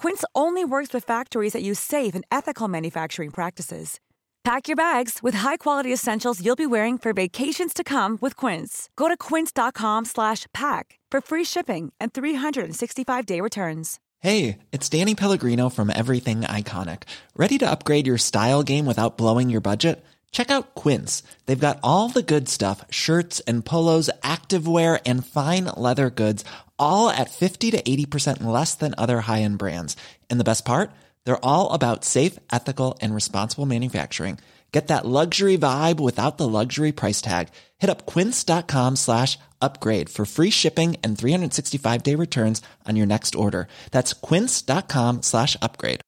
Quince only works with factories that use safe and ethical manufacturing practices. Pack your bags with high-quality essentials you'll be wearing for vacations to come with Quince. Go to quince.com/pack for free shipping and 365-day returns. Hey, it's Danny Pellegrino from Everything Iconic. Ready to upgrade your style game without blowing your budget? Check out Quince. They've got all the good stuff, shirts and polos, activewear and fine leather goods, all at 50 to 80% less than other high-end brands. And the best part? They're all about safe, ethical, and responsible manufacturing. Get that luxury vibe without the luxury price tag. Hit up quince.com slash upgrade for free shipping and 365-day returns on your next order. That's quince.com slash upgrade.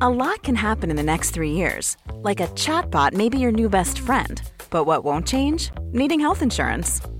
A lot can happen in the next three years. Like a chatbot may be your new best friend. But what won't change? Needing health insurance.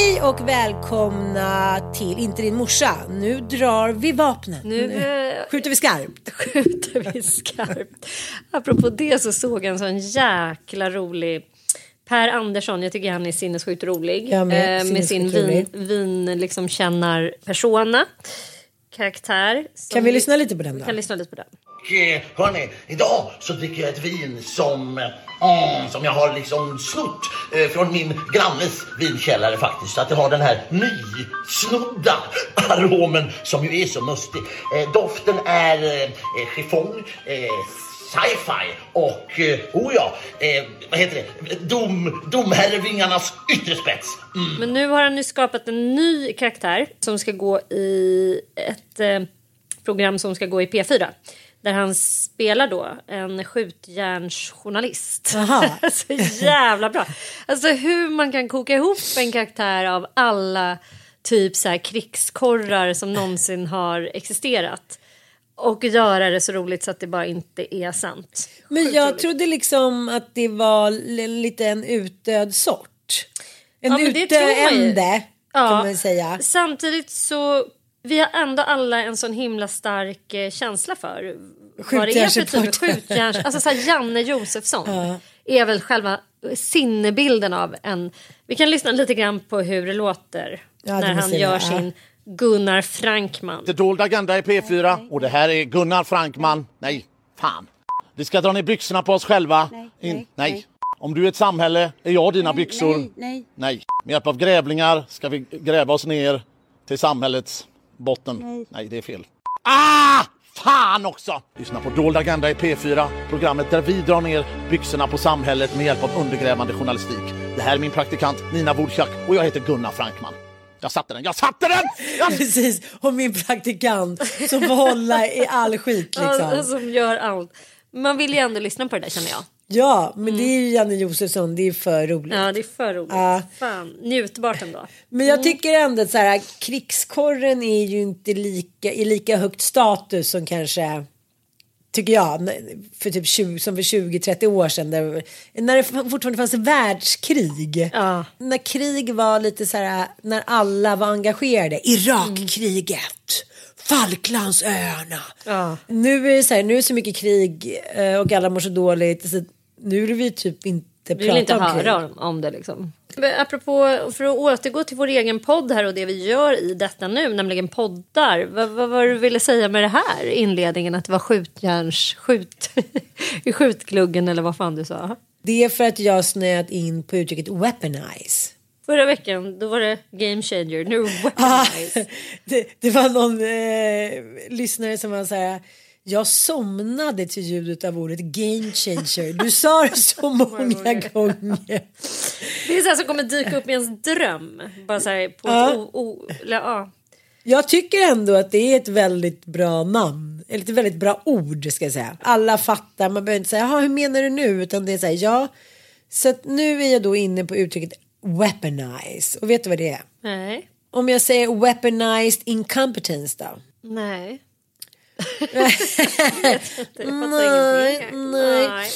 Hej och välkomna till Inte din morsa. Nu drar vi vapnen. Nu, Nu eh, skjuter vi skarpt. skjuter vi skarpt. Apropå det så såg jag en sån jäkla rolig Per Andersson, jag tycker han är sinnessjukt rolig. Jag med, eh, med sin vin, vin liksom kännar persona. Karaktär. Kan vi lyssna lite på den då? kan lyssna lite på den. Och hörni, idag så dricker jag ett vin som, mm, som jag har liksom snott eh, från min grannes vinkällare faktiskt. Så att det har den här nysnodda aromen som ju är så mustig. Doften är eh, chiffong, sci-fi och, oh ja, eh, vad heter det, Dom, domherrevingarnas ytterspets. Mm. Men nu har han ju skapat en ny karaktär som ska gå i ett eh, program som ska gå i P4. Där han spelar då en skjutjärnsjournalist. Så jävla bra. Alltså hur man kan koka ihop en karaktär av alla typ så här krigskorrar som någonsin har existerat. Och göra det så roligt så att det bara inte är sant. Men jag trodde liksom att det var lite en utdöd sort. En Ja, utdöende kan man säga. Samtidigt så vi har ändå alla en sån himla stark eh, känsla för vad det är för typ skjutjärns... Alltså så här, Janne Josefsson är väl själva sinnebilden av en... Vi kan lyssna lite grann på hur det låter Ja, det när han gör göra. sin Gunnar Frankman. Det dold agenda i P4 och det här är Gunnar Frankman. Nej, fan. Vi ska dra ner byxorna på oss själva. Nej, In- nej, nej. nej. Om du är ett samhälle är jag dina byxor. Nej, nej. Nej. Med hjälp av grävlingar ska vi gräva oss ner till samhällets botten. Nej. det är fel. Ah! Fan också! Lyssna på Dold Agenda i P4, programmet där vi drar ner byxorna på samhället med hjälp av undergrävande journalistik. Det här är min praktikant Nina Wodchak och jag heter Gunnar Frankman. Jag satte den, jag satte den! Jag... Precis, och min praktikant som får hålla i all skit liksom. som gör allt. Man vill ju ändå lyssna på det där känner jag. Ja, men det är ju Janne Josefsson, det är för roligt. Ja, det är för roligt. Ja. Fan, njutbart ändå. Men jag tycker ändå att så här, krigskorren är ju inte lika, i lika högt status som kanske Tycker jag. För typ 20, som för 20-30 år sedan. Där, när det fortfarande fanns världskrig. Ja. När krig var lite så här. När alla var engagerade. Irakkriget. Falklandsöarna. Ja. Nu är det så här. Nu är det så mycket krig. eh, Och alla mår så dåligt. Så nu vill vi typ inte Vi vill inte om krig. höra om, om det liksom. Apropå, för att återgå till vår egen podd här och det vi gör i detta nu, nämligen poddar. Vad, vad var du ville säga med det här inledningen? Att det var skjutjärns... Skjut, I skjutgluggen eller vad fan du sa? Det är för att jag snöat in på uttrycket weaponize. Förra veckan då var det game changer, nu Ah, weaponize. det, det var någon eh, lyssnare som var så här. Jag somnade till ljudet av ordet game changer. Du sa det så många gånger. Det är så här som kommer dyka upp i ens dröm. Bara så här på Ja. o, o, ja. Jag tycker ändå att det är ett väldigt bra namn. Eller ett väldigt bra ord ska jag säga. Alla fattar. Man behöver inte säga "Jaha, hur menar du nu? Utan det är så här ja. Så att nu är jag då inne på uttrycket weaponize. Och vet du vad det är? Nej. Om jag säger weaponized incompetence då? Nej. Nej, nej.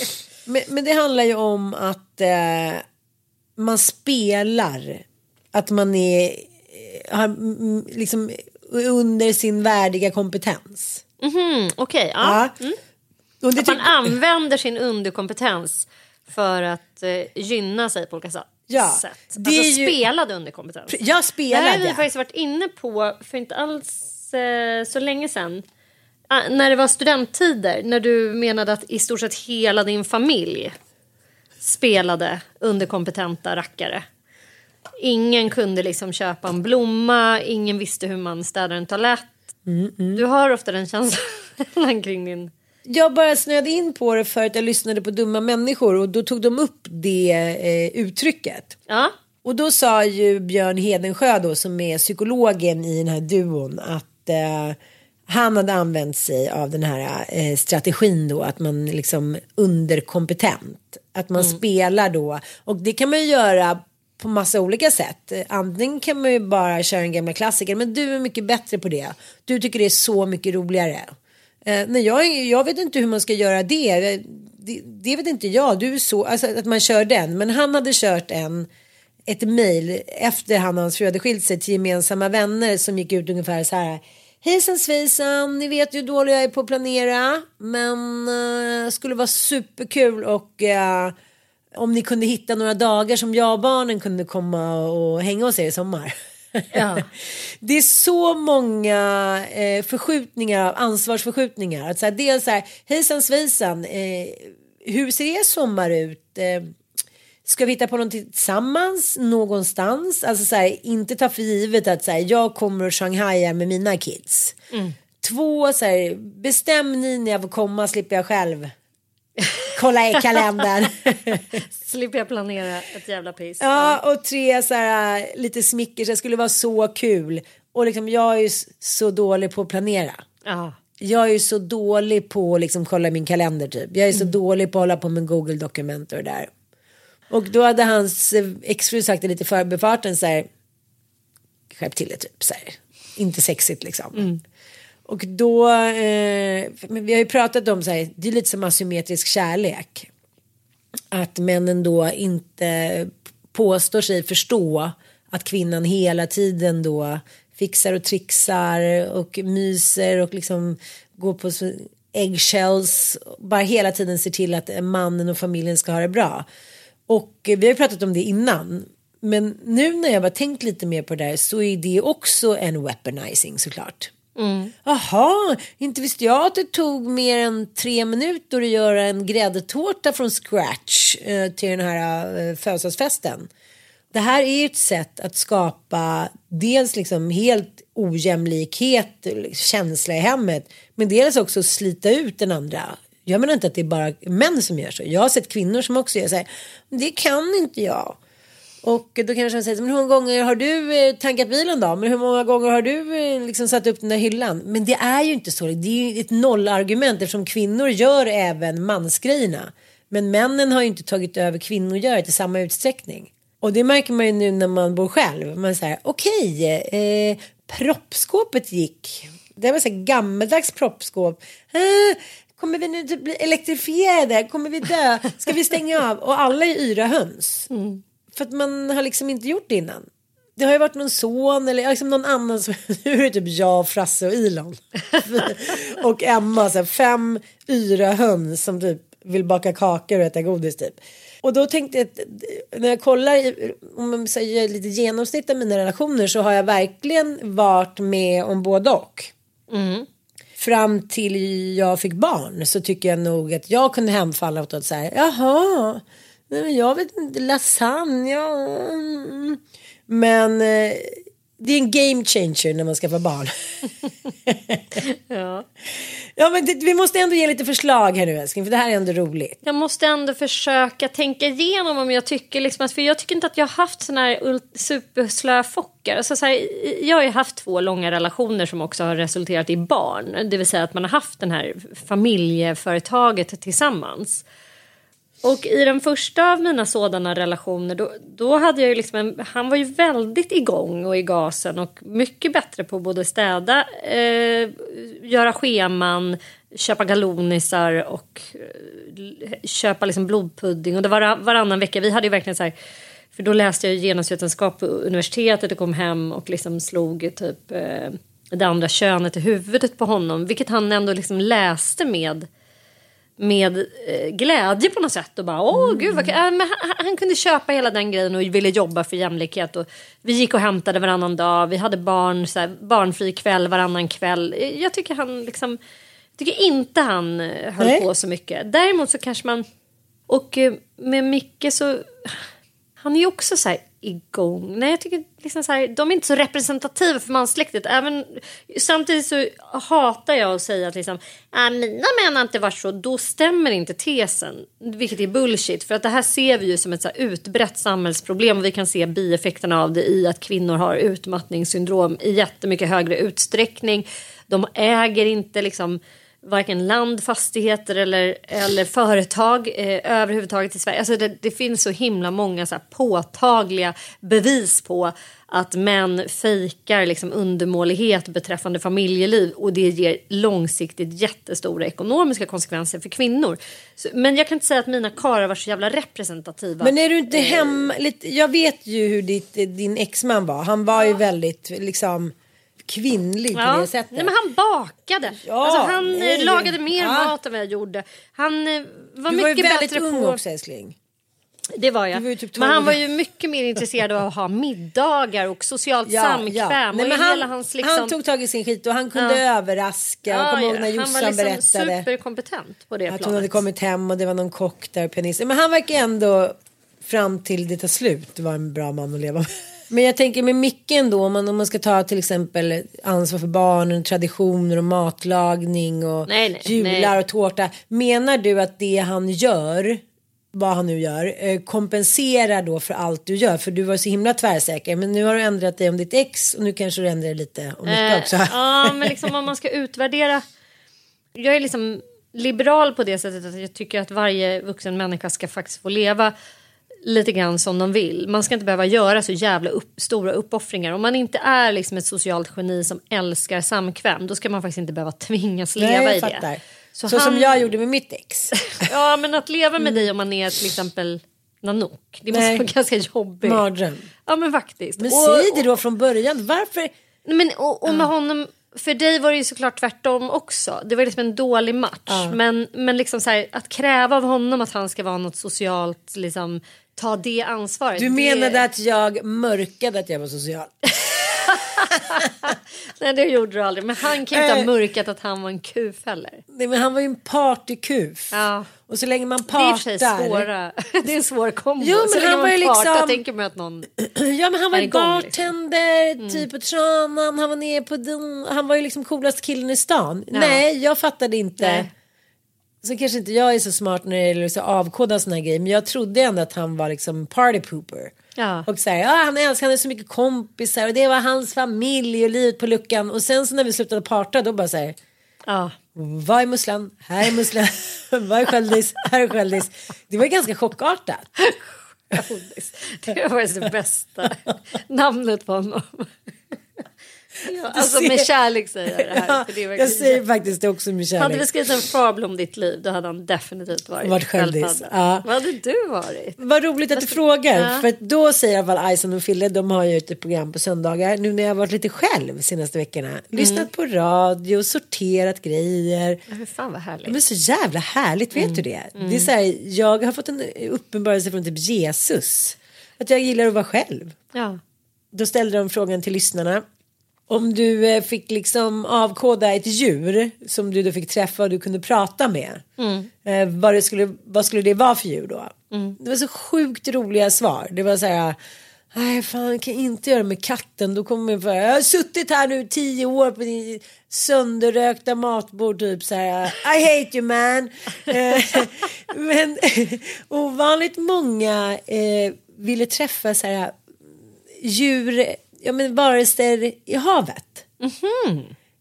Men, men det handlar ju om att eh, man spelar. Att man är eh, har, mm, liksom under sin värdiga kompetens. Mhm, Okej, ja. Ja. Och det Att man använder sin underkompetens för att eh, gynna sig på olika sa- Ja, sätt. det alltså är ju- spelad underkompetens. jag Det här har spelade. vi faktiskt varit inne på för inte alls eh, så länge sedan. Ah, när det var studenttider, när du menade att i stort sett hela din familj spelade underkompetenta rackare. Ingen kunde liksom köpa en blomma, ingen visste hur man städar en toalett. Du har ofta den känslan kring din... Jag bara snöade in på det för att jag lyssnade på dumma människor och då tog de upp det eh, uttrycket. Ja, Och då sa ju Björn Hedensjö då som är psykologen i den här duon att eh, han hade använt sig av den här eh, strategin då att man liksom underkompetent. Att man spelar då och det kan man ju göra på massa olika sätt. Eh, Antingen kan man ju bara köra en gamla klassiker men du är mycket bättre på det. Du tycker det är så mycket roligare. Eh, nej, jag, jag vet inte hur man ska göra det. det. Det vet inte jag. Du är så, alltså, att man kör den. Men han hade kört en ett mejl efter han och hans fru hade skilt sig till gemensamma vänner som gick ut ungefär så här. Hejsan svejsan, ni vet ju hur dålig jag är på att planera. Men uh, skulle vara superkul och eh, om ni kunde hitta några dagar som jag och barnen kunde komma och hänga hos er i sommar. Ja. Det är så många eh, förskjutningar ansvarsförskjutningar. Att så här, dels så här, hejsan svejsan, eh, hur ser er sommar ut? Eh, Ska vi hitta på någonting tillsammans någonstans? Alltså så här, inte ta för givet att så här, jag kommer och Shanghai med mina kids. Två, så här, bestäm ni när jag får komma slipper jag själv. Kolla i kalendern. slipper jag planera ett jävla piss. ja, och tre, så här, lite smickers. Det skulle vara så kul. Och liksom, jag är ju så dålig på att planera. Ja. Jag är ju så dålig på att liksom kolla min kalender typ. Jag är så dålig på att hålla på med Google dokument och det där. Och då hade hans exfru sagt det lite förbifarten så här. Skärp till det typ så här. Inte sexigt liksom. Och då, eh, vi har ju pratat om så här, det är lite som asymmetrisk kärlek. Att männen då inte påstår sig förstå att kvinnan hela tiden då fixar och trixar och myser och liksom går på eggshells. Bara hela tiden ser till att mannen och familjen ska ha det bra. Och eh, vi har pratat om det innan. Men nu när jag har tänkt lite mer på det där så är det också en weaponizing såklart. Jaha, inte visste jag att det tog mer än tre minuter att göra en gräddtårta från scratch eh, till den här eh, födelsedagsfesten. Det här är ju ett sätt att skapa dels liksom helt ojämlikhet, känsla i hemmet, men dels också slita ut den andra. Jag menar inte att det är bara män som gör så. Jag har sett kvinnor som också gör så här. Det kan inte jag. Och då kanske man säger, men hur många gånger har du eh, tankat bilen då? Men hur många gånger har du eh, liksom satt upp den där hyllan? Men det är ju inte så. Det är ju ett nollargument eftersom kvinnor gör även mansgrejerna. Men männen har ju inte tagit över kvinnogöret i samma utsträckning. Och det märker man ju nu när man bor själv. Man säger, okej, eh, proppskåpet gick. Det var så här gammaldags proppskåp. Eh, kommer vi nu typ bli elektrifierade? Kommer vi dö? Ska vi stänga av? Och alla är yra höns. För att man har liksom inte gjort det innan. Det har ju varit någon son eller liksom någon annan som, nu är det typ jag, Frasse och Ilon. och Emma, så här, fem yra höns som typ vill baka kakor och äta godis typ. Och då tänkte jag att när jag kollar, om man säger lite genomsnitt av mina relationer så har jag verkligen varit med om både och. Fram till jag fick barn så tycker jag nog att jag kunde hemfalla åt att säga jaha, men jag vet inte, lasagne, ja. Men eh, det är en game changer när man ska få barn. Ja ja men det, vi måste ändå ge lite förslag här nu älskling för det här är ändå roligt. Jag måste ändå försöka tänka igenom om jag tycker liksom att, för jag tycker inte att jag har haft såna här superslöa superslöfockar. Alltså så här, jag har ju haft två långa relationer som också har resulterat i barn. Det vill säga att man har haft den här familjeföretaget tillsammans. Och i den första av mina sådana relationer då, då hade jag ju liksom en, han var ju väldigt igång och i gasen och mycket bättre på att både städa, eh, göra scheman, köpa galonisar och eh, köpa liksom blodpudding och det var varannan vecka. Vi hade ju verkligen så här, för då läste jag ju genusvetenskap på universitetet och kom hem och liksom slog typ eh, det andra könet i huvudet på honom, vilket han ändå liksom läste med med eh, glädje på något sätt och bara åh gud vad kul." äh, men han, han kunde köpa hela den grejen och ville jobba för jämlikhet och vi gick och hämtade varannan dag vi hade barn så här, barnfri kväll varannan kväll Eh, jag tycker han liksom tycker inte han eh, höll Nej. på så mycket däremot så kanske man och med Micke så han är ju också så här igång. Nej, jag tycker liksom så här, de är inte så representativa för manssläktet. Även, samtidigt så hatar jag att säga att liksom, äh, mina män har inte varit så. Då stämmer inte tesen, vilket är bullshit. För att det här ser vi ju som ett så här utbrett samhällsproblem och vi kan se bieffekterna av det i att kvinnor har utmattningssyndrom i jättemycket högre utsträckning. De äger inte liksom varken land, fastigheter eller, eller företag eh, överhuvudtaget i Sverige. Alltså det, det finns så himla många så påtagliga bevis på att män fejkar liksom undermålighet beträffande familjeliv och det ger långsiktigt jättestora ekonomiska konsekvenser för kvinnor. Så, men jag kan inte säga att mina karlar var så jävla representativa. Men är du inte hem, lite, jag vet ju hur ditt, din exman var. Han var ju väldigt liksom kvinnlig på Ja. det sättet. Nej, men han bakade. Ja, alltså, han eh, nej. lagade mer Ja. mat än vad jag gjorde. Han eh, var du var ju mycket väldigt bättre ung på... också älskling. Det var jag. Var ju typ men han 12. var ju mycket mer intresserad av att ha middagar och socialt samkväm. Nej, men han, hans liksom... han tog tag i sin skit och han kunde Ja. överraska. Ja, ihåg ja, när han var liksom berättade. superkompetent på det Att hon planet. hade kommit hem och det var någon kock där och pianist. Men han verkar ändå fram till det tar slut vara en bra man att leva med. Men jag tänker med Micke ändå om man, om man ska ta till exempel ansvar för barnen, traditioner och matlagning och Nej, nej, jular nej. och tårta. Menar du att det han gör, vad han nu gör, eh, kompenserar då för allt du gör? För du var så himla tvärsäker. Men nu har du ändrat dig om ditt ex och nu kanske du ändrar dig lite om Micke Eh, också. ja, men liksom om man ska utvärdera. Jag är liksom liberal på det sättet att jag tycker att varje vuxen människa ska faktiskt få leva lite grann som de vill. Man ska inte behöva göra så jävla upp, stora uppoffringar. Om man inte är liksom ett socialt geni som älskar samkväm då ska man faktiskt inte behöva tvingas leva Nej, i fattar. det. Så, han- som jag gjorde med mitt ex. Ja, men att leva med dig om man är till exempel Nanook. Det måste Nej. vara ganska jobbigt. Mardröm. Ja, men faktiskt. Men säg det då från början. Varför? Men, och, och med honom, för dig var det ju såklart tvärtom också. Det var liksom en dålig match. Men, men liksom så här, att kräva av honom att han ska vara något socialt, liksom, ta det ansvaret. Du det, menade att jag mörkade att jag var social? Nej det gjorde du aldrig. Men han kan ju inte ha Eh. mörkat att han var en kuf heller. Nej, men han var ju en partykuf. Ja. Och så länge man Det är partar. svåra. Det är en svår kombo. Jo, men Så länge han var man partar liksom- tänker man att någon... Ja men han var ju liksom. bartender, typ på Tranan, han var nere på den, han var ju liksom coolast killen i stan. Nej jag fattade inte. Nej. Så kanske inte jag är så smart när det gäller att avkoda här grejer. Men jag trodde ändå att han var liksom party pooper. Ja. Och så här, ja, han älskar, han hade så mycket kompisar och det var hans familj och livet på luckan. Och sen så när vi slutade parta då bara så här. Ja. Vad är musslan? Här är musslan. Vad är sköldis? Här är sköldis. Det var ganska chockartat. Godis. Det var det bästa namnet på honom. Ja, alltså med kärlek säger jag det här. för det är jag säger faktiskt det också med kärlek. Hade vi skrivit en fabel om ditt liv då hade han definitivt varit, självdiss, sköldpadda. ja. Vad hade du varit? Vad roligt att du frågar. Ja. För då säger i alla fall Ison och Fille, de har ju ett program på söndagar. Nu när jag har varit lite själv senaste veckorna. Lyssnat på radio, sorterat grejer. Ja, fan vad härligt. Men så jävla härligt, vet du det? Det är så här, jag har fått en uppenbarelse från typ Jesus. Att jag gillar att vara själv. Ja. Då ställde de frågan till lyssnarna. Om du eh, fick liksom avkoda ett djur som du då fick träffa och du kunde prata med. Eh, vad, det skulle, vad skulle det vara för djur då? Det var så sjukt roliga svar. Det var så här. Nej fan jag kan inte göra det med katten. Då kommer jag för, jag har suttit här nu tio år på din sönderrökta matbord typ så här. I hate you man. Eh, Men ovanligt många eh, ville träffa så här djur, ja men varelser i havet.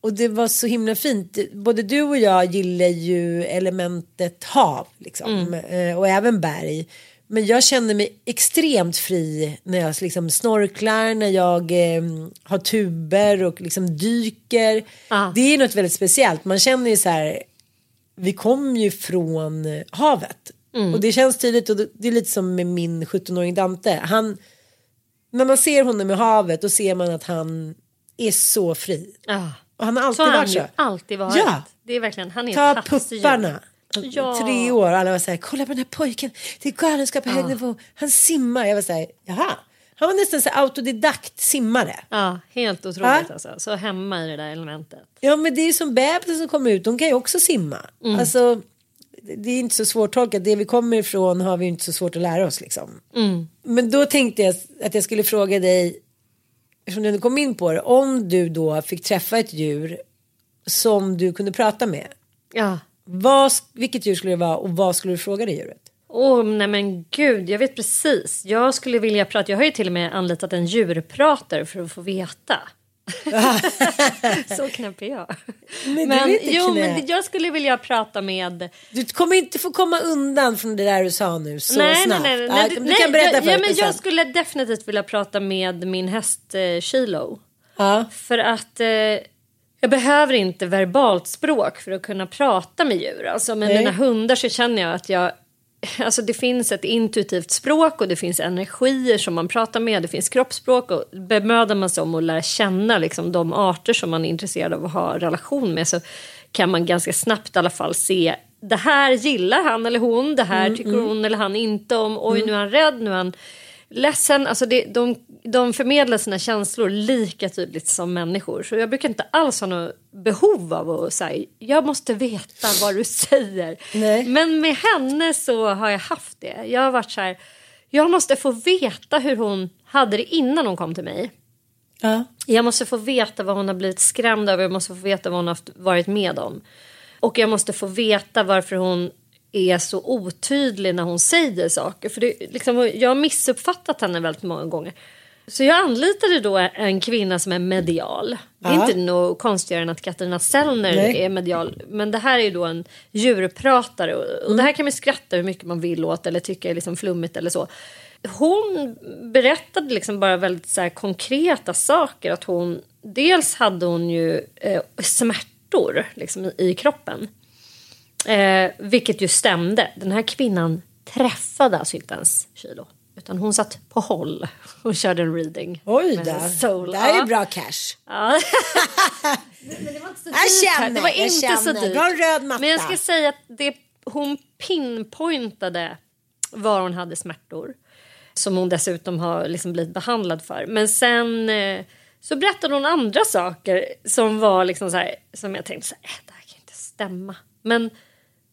Och det var så himla fint. Både du och jag gillar ju elementet hav liksom. Eh, och även berg. Men jag känner mig extremt fri när jag liksom snorklar, när jag eh, har tuber och liksom dyker. Ah. Det är något väldigt speciellt. Man känner ju så här, vi kom ju från havet. Och det känns tydligt och det är lite som med min 17-åring Dante. Han, när man ser honom i havet då ser man att han är så fri. Ja. Och han har alltid Så varit så. alltid varit. Ja. Det är verkligen, han är Ta pupparna. Ja. Tre år alla var så här, kolla på den här pojken. Det är galenskap på hög nivå. Han simmar. Jag var så här, jaha. Han var nästan så autodidakt simmare. Ja, helt otroligt Ja. alltså. Så hemma i det där elementet. Ja men det är ju som bebisen som kommer ut, de kan ju också simma. Alltså det är inte så svårt tolkat, det vi kommer ifrån har vi inte så svårt att lära oss liksom. Men då tänkte jag att jag skulle fråga dig, eftersom du kom in på det, om du då fick träffa ett djur som du kunde prata med. Ja. Vad, vilket djur skulle det vara och vad skulle du fråga det djuret? Åh, nej men gud, jag vet precis. Jag skulle vilja prata, jag har ju till och med anlitat en djurpratare för att få veta. så knäpp är jag. Men, du är inte jo, men jag skulle vilja prata med... Du kommer inte få komma undan från det där du sa nu så nej, snabbt. nej, nej, nej, du nej, kan berätta jag, för ja, men Jag skulle definitivt vilja prata med min häst eh, Chilo. Ja. För att eh, jag behöver inte verbalt språk för att kunna prata med djur. Alltså med Nej. mina hundar så känner jag att jag... Alltså det finns ett intuitivt språk och det finns energier som man pratar med. Det finns kroppsspråk och bemödar man sig om att lära känna liksom, de arter som man är intresserad av att ha relation med så kan man ganska snabbt i alla fall se det här gillar han eller hon, det här tycker hon eller han inte om. Oj, nu är han rädd, nu är han ledsen. Alltså det, de, de förmedlar sina känslor lika tydligt som människor. Så jag brukar inte alls ha något behov av att säga jag måste veta vad du säger. Nej. Men med henne så har jag haft det. Jag har varit så här, jag måste få veta hur hon hade det innan hon kom till mig. Ja. Jag måste få veta vad hon har blivit skrämd över. Jag måste få veta vad hon har varit med om. Och jag måste få veta varför hon är så otydlig när hon säger saker. För det, liksom, jag har missuppfattat henne väldigt många gånger. Så jag anlitade då en kvinna som är medial. Det är inte något konstigare än att Katarina Sellner Nej. är medial. Men det här är då en djurpratare. Och, och det här kan man skratta hur mycket man vill åt eller tycka är liksom flummigt eller så. Hon berättade liksom bara väldigt så konkreta saker. Att hon, dels hade hon ju eh, smärtor liksom, i, i kroppen. Eh, vilket ju stämde. Den här kvinnan träffade alltså inte ens Kilo. Utan hon satt på håll och körde en reading. Oj då, det här är bra cash. Ja. Jag känner, det var jag inte känner. så dyrt. Du har en röd matta. Men jag ska säga att det, hon pinpointade var hon hade smärtor. Som hon dessutom har liksom blivit behandlad för. Men sen eh, så berättade hon andra saker som var liksom så här, som jag tänkte så här, äh, det här kan inte stämma. Men,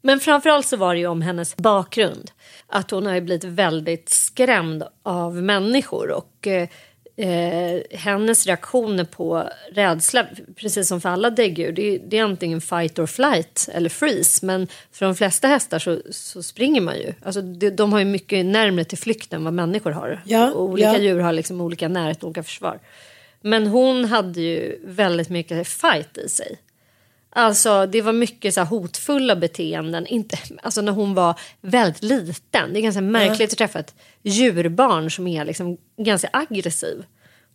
men framförallt så var det ju om hennes bakgrund. Att hon har ju blivit väldigt skrämd av människor. Och eh, eh, hennes reaktioner på rädsla, precis som för alla däggdjur, det, är- det är antingen fight or flight eller freeze. Men för de flesta hästar så, så springer man ju. Alltså, de, de har ju mycket närmare till flykt än vad människor har. Ja, och olika ja. djur har liksom olika närhet och olika försvar. Men hon hade ju väldigt mycket fight i sig. Alltså det var mycket så hotfulla beteenden. Inte, alltså när hon var väldigt liten. Det är ganska märkligt att träffa ett djurbarn som är liksom ganska aggressiv.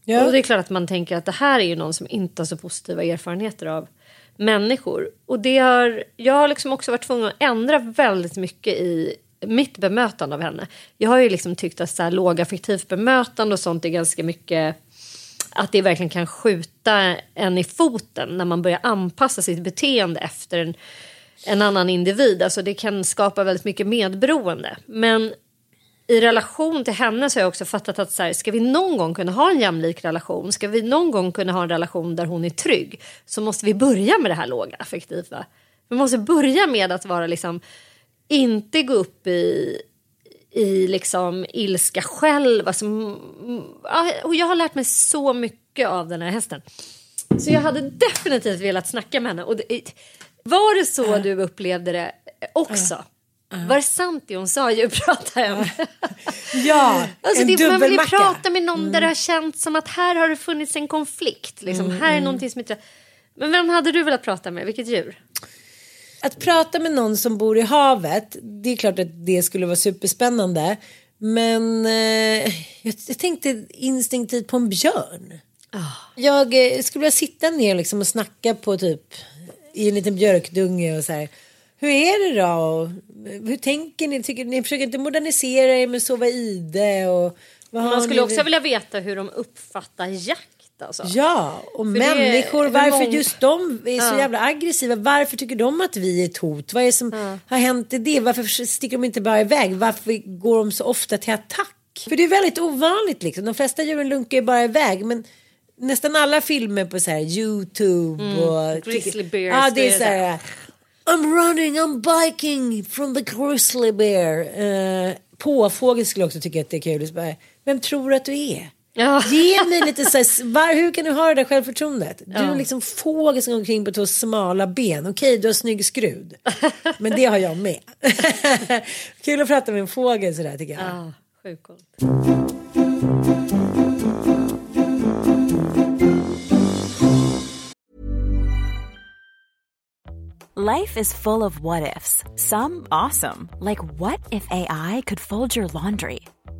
Ja. Och det är klart att man tänker att det här är ju någon som inte har så positiva erfarenheter av människor. Och det har, jag har liksom också varit tvungen att ändra väldigt mycket i mitt bemötande av henne. Jag har ju liksom tyckt att så här lågaffektivt bemötande och sånt är ganska mycket att det verkligen kan skjuta en i foten när man börjar anpassa sitt beteende efter en, en annan individ. Alltså det kan skapa väldigt mycket medberoende. Men i relation till henne så har jag också fattat att så här, ska vi någon gång kunna ha en jämlik relation, ska vi någon gång kunna ha en relation där hon är trygg, så måste vi börja med det här låga affektiva. Vi måste börja med att vara liksom, inte gå upp i, i liksom ilska själv. Alltså, mm, ja, och jag har lärt mig så mycket av den här hästen. Så jag hade definitivt velat snacka med henne. Och det, var det så du upplevde det också? Var det sant det hon sa djurprataren? Ja, Alltså en det, man vill ju prata med någon där det har känts som att här har det funnits en konflikt. Liksom. Mm, här är någonting som inte... Men vem hade du velat prata med? Vilket djur? Att prata med någon som bor i havet, det är klart att det skulle vara superspännande. Men eh, jag, tänkte instinktivt på en björn. Ah. Jag eh, skulle vilja sitta ner liksom och snacka på typ i en liten björkdunge och så här. Hur är det då? Och, hur tänker ni? Tycker, ni försöker inte modernisera er med sova ide och Man skulle också vilja veta hur de uppfattar jakt. Alltså. Ja, och För människor, hur varför många- just de är så Ja. jävla aggressiva. Varför tycker de att vi är ett hot? Vad är det som har hänt i det? Varför sticker de inte bara iväg? Varför går de så ofta till attack? För det är väldigt ovanligt liksom. De flesta djuren lunkar ju bara iväg. Men nästan alla filmer på så här Youtube och... Mm. Grizzly bears, Ja, det det är är så här. I'm running, I'm biking from the grizzly bear. Uh, påfågel skulle också tycka att det är kul. Vem tror du att du är? Ja. Ge mig lite så här, var, hur kan du ha det där självförtroendet? Du är liksom fågel som går omkring på två smala ben. Okej, du har snygg skrud. Men det har jag med. Kul att prata med en fågel sådär tycker jag. Ja, sjukt. Life is full of what ifs. Some awesome, like what if AI could fold your laundry?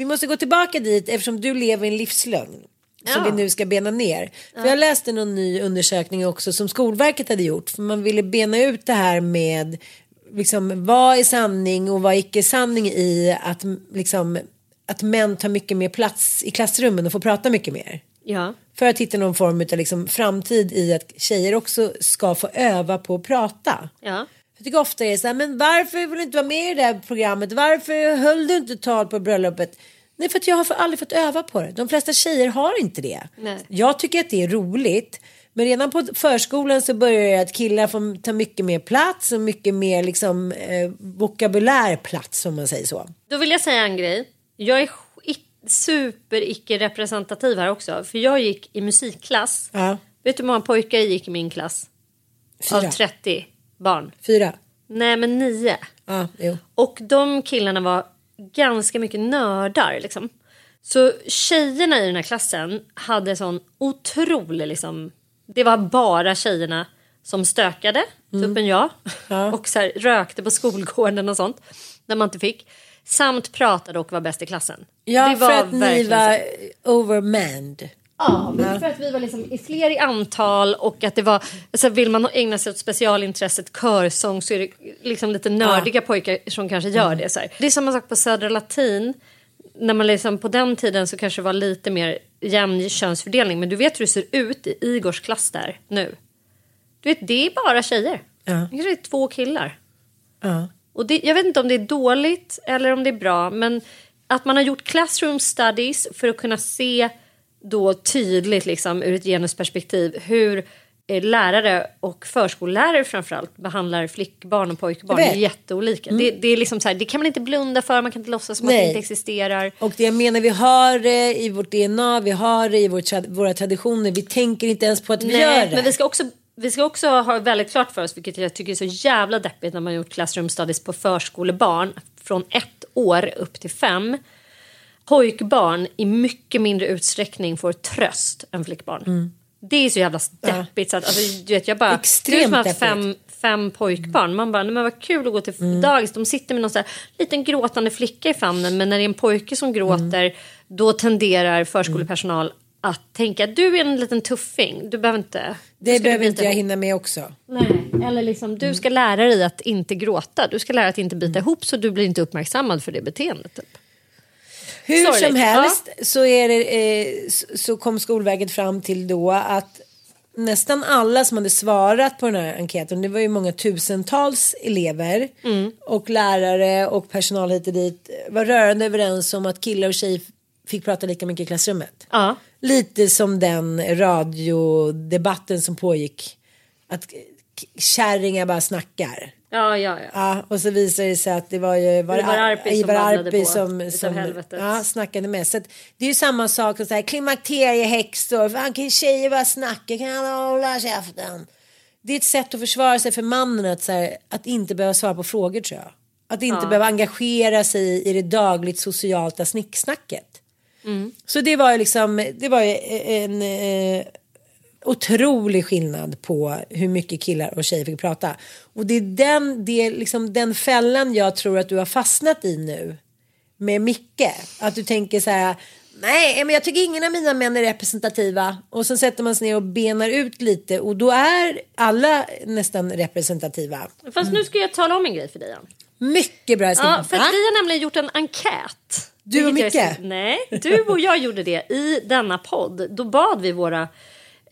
Vi måste gå tillbaka dit eftersom du lever i en livslögn. Som Ja. vi nu ska bena ner. För jag läste någon ny undersökning också som Skolverket hade gjort. För man ville bena ut det här med liksom, vad är sanning och vad är icke sanning i att, liksom, att män tar mycket mer plats i klassrummen och får prata mycket mer. Ja. För att hitta någon form av liksom, framtid i att tjejer också ska få öva på att prata. Ja. Jag tycker ofta det är så här, men varför vill du inte vara med i det här programmet? Varför höll du inte tal på bröllopet? Nej, för att jag har för- aldrig fått öva på det. De flesta tjejer har inte det. Nej. Jag tycker att det är roligt. Men redan på förskolan så börjar det att killar får ta mycket mer plats och mycket mer liksom, eh, vokabulär plats om man säger så. Då vill jag säga en grej. Jag är super icke representativ här också. För jag gick i musikklass. Ja. Vet du hur många pojkar gick i min klass? Av Fyra. 30 barn. Fyra. Nej men nio. Ja, jo. Och de killarna var ganska mycket nördar liksom. Så tjejerna i den här klassen hade sån otrolig liksom. Det var bara tjejerna som stökade, typ en jag. Och så här, rökte på skolgården och sånt. När man inte fick. Samt pratade och var bäst i klassen. Ja, det för att ni så. var overmanned. Ja, men för att vi var liksom i fler i antal och att det var, alltså vill man ägna sig åt specialintresset körsång så är det liksom lite nördiga pojkar som kanske gör det. Så här. Det är samma sak på Södra Latin. När man liksom på den tiden så kanske det var lite mer jämn könsfördelning. Men du vet hur det ser ut i Igors klass där nu. Du vet, det är bara tjejer. Ja. Det kanske är två killar. Ja. Och det, jag vet inte om det är dåligt eller om det är bra, men att man har gjort classroom studies för att kunna se då tydligt liksom, ur ett genusperspektiv hur eh, lärare och förskollärare framförallt behandlar flickbarn och pojkbarn är jätteolika. Det, det, är liksom så här, det kan man inte blunda för, man kan inte låtsas som att det Nej. inte existerar. Och det jag menar, vi har det i vårt DNA, vi har det i vår, våra traditioner. Vi tänker inte ens på att vi gör det. men vi ska också vi ska också ha väldigt klart för oss, vilket jag tycker är så jävla deppigt när man har gjort classroom studies på förskolebarn från ett år upp till fem. Pojkbarn i mycket mindre utsträckning får tröst än flickbarn. Det är så jävla deppigt så att alltså, du vet, jag bara... Extremt du har fem, fem pojkbarn. Man bara, men vad kul att gå till dagis. De sitter med någon så här, liten gråtande flicka i famnen. Men när det är en pojke som gråter då tenderar förskolepersonal att tänka du är en liten tuffing. Du behöver inte... det behöver inte jag ihop." hinna med också. Nej, eller liksom du ska lära dig att inte gråta. Du ska lära dig att inte bita ihop så du blir inte uppmärksammad för det beteendet. Typ. Hur Sorgligt. som helst så, är det, eh, så- kom Skolverket fram till då att nästan alla som hade svarat på den här enkäten, det var ju många tusentals elever Mm. och lärare och personal hit och dit, var rörande överens om att killar och tjejer fick prata lika mycket i klassrummet. Ja. Lite som den radiodebatten som pågick. Att kärringar bara snackar. Ja, ja, ja. Ja, och så visade det sig att det var ju var Arpi som babblade Arpi som, som helvetet. ja, snackade mest. Så att det är ju samma sak som så här, klimakteriehäxor, fan kan tjejer bara snacka, kan alla hålla käften? Det är ett sätt att försvara sig för mannen att, så här, att inte behöva svara på frågor tror jag. Att inte behöva engagera sig i det dagligt sociala snicksnacket. Mm. Så det var ju liksom, det var ju en eh, otrolig skillnad på hur mycket killar och tjejer fick prata. Och det är den, det är liksom den fällan jag tror att du har fastnat i nu med Micke. Att du tänker så här, nej men jag tycker ingen av mina män är representativa. Och sen sätter man sig ner och benar ut lite och då är alla nästan representativa. Fast nu ska jag tala om en grej för dig. Jan. Mycket bra. Ja, för vi har nämligen gjort en enkät. Du och Micke? så- Nej, du och jag gjorde det i denna podd. Då bad vi våra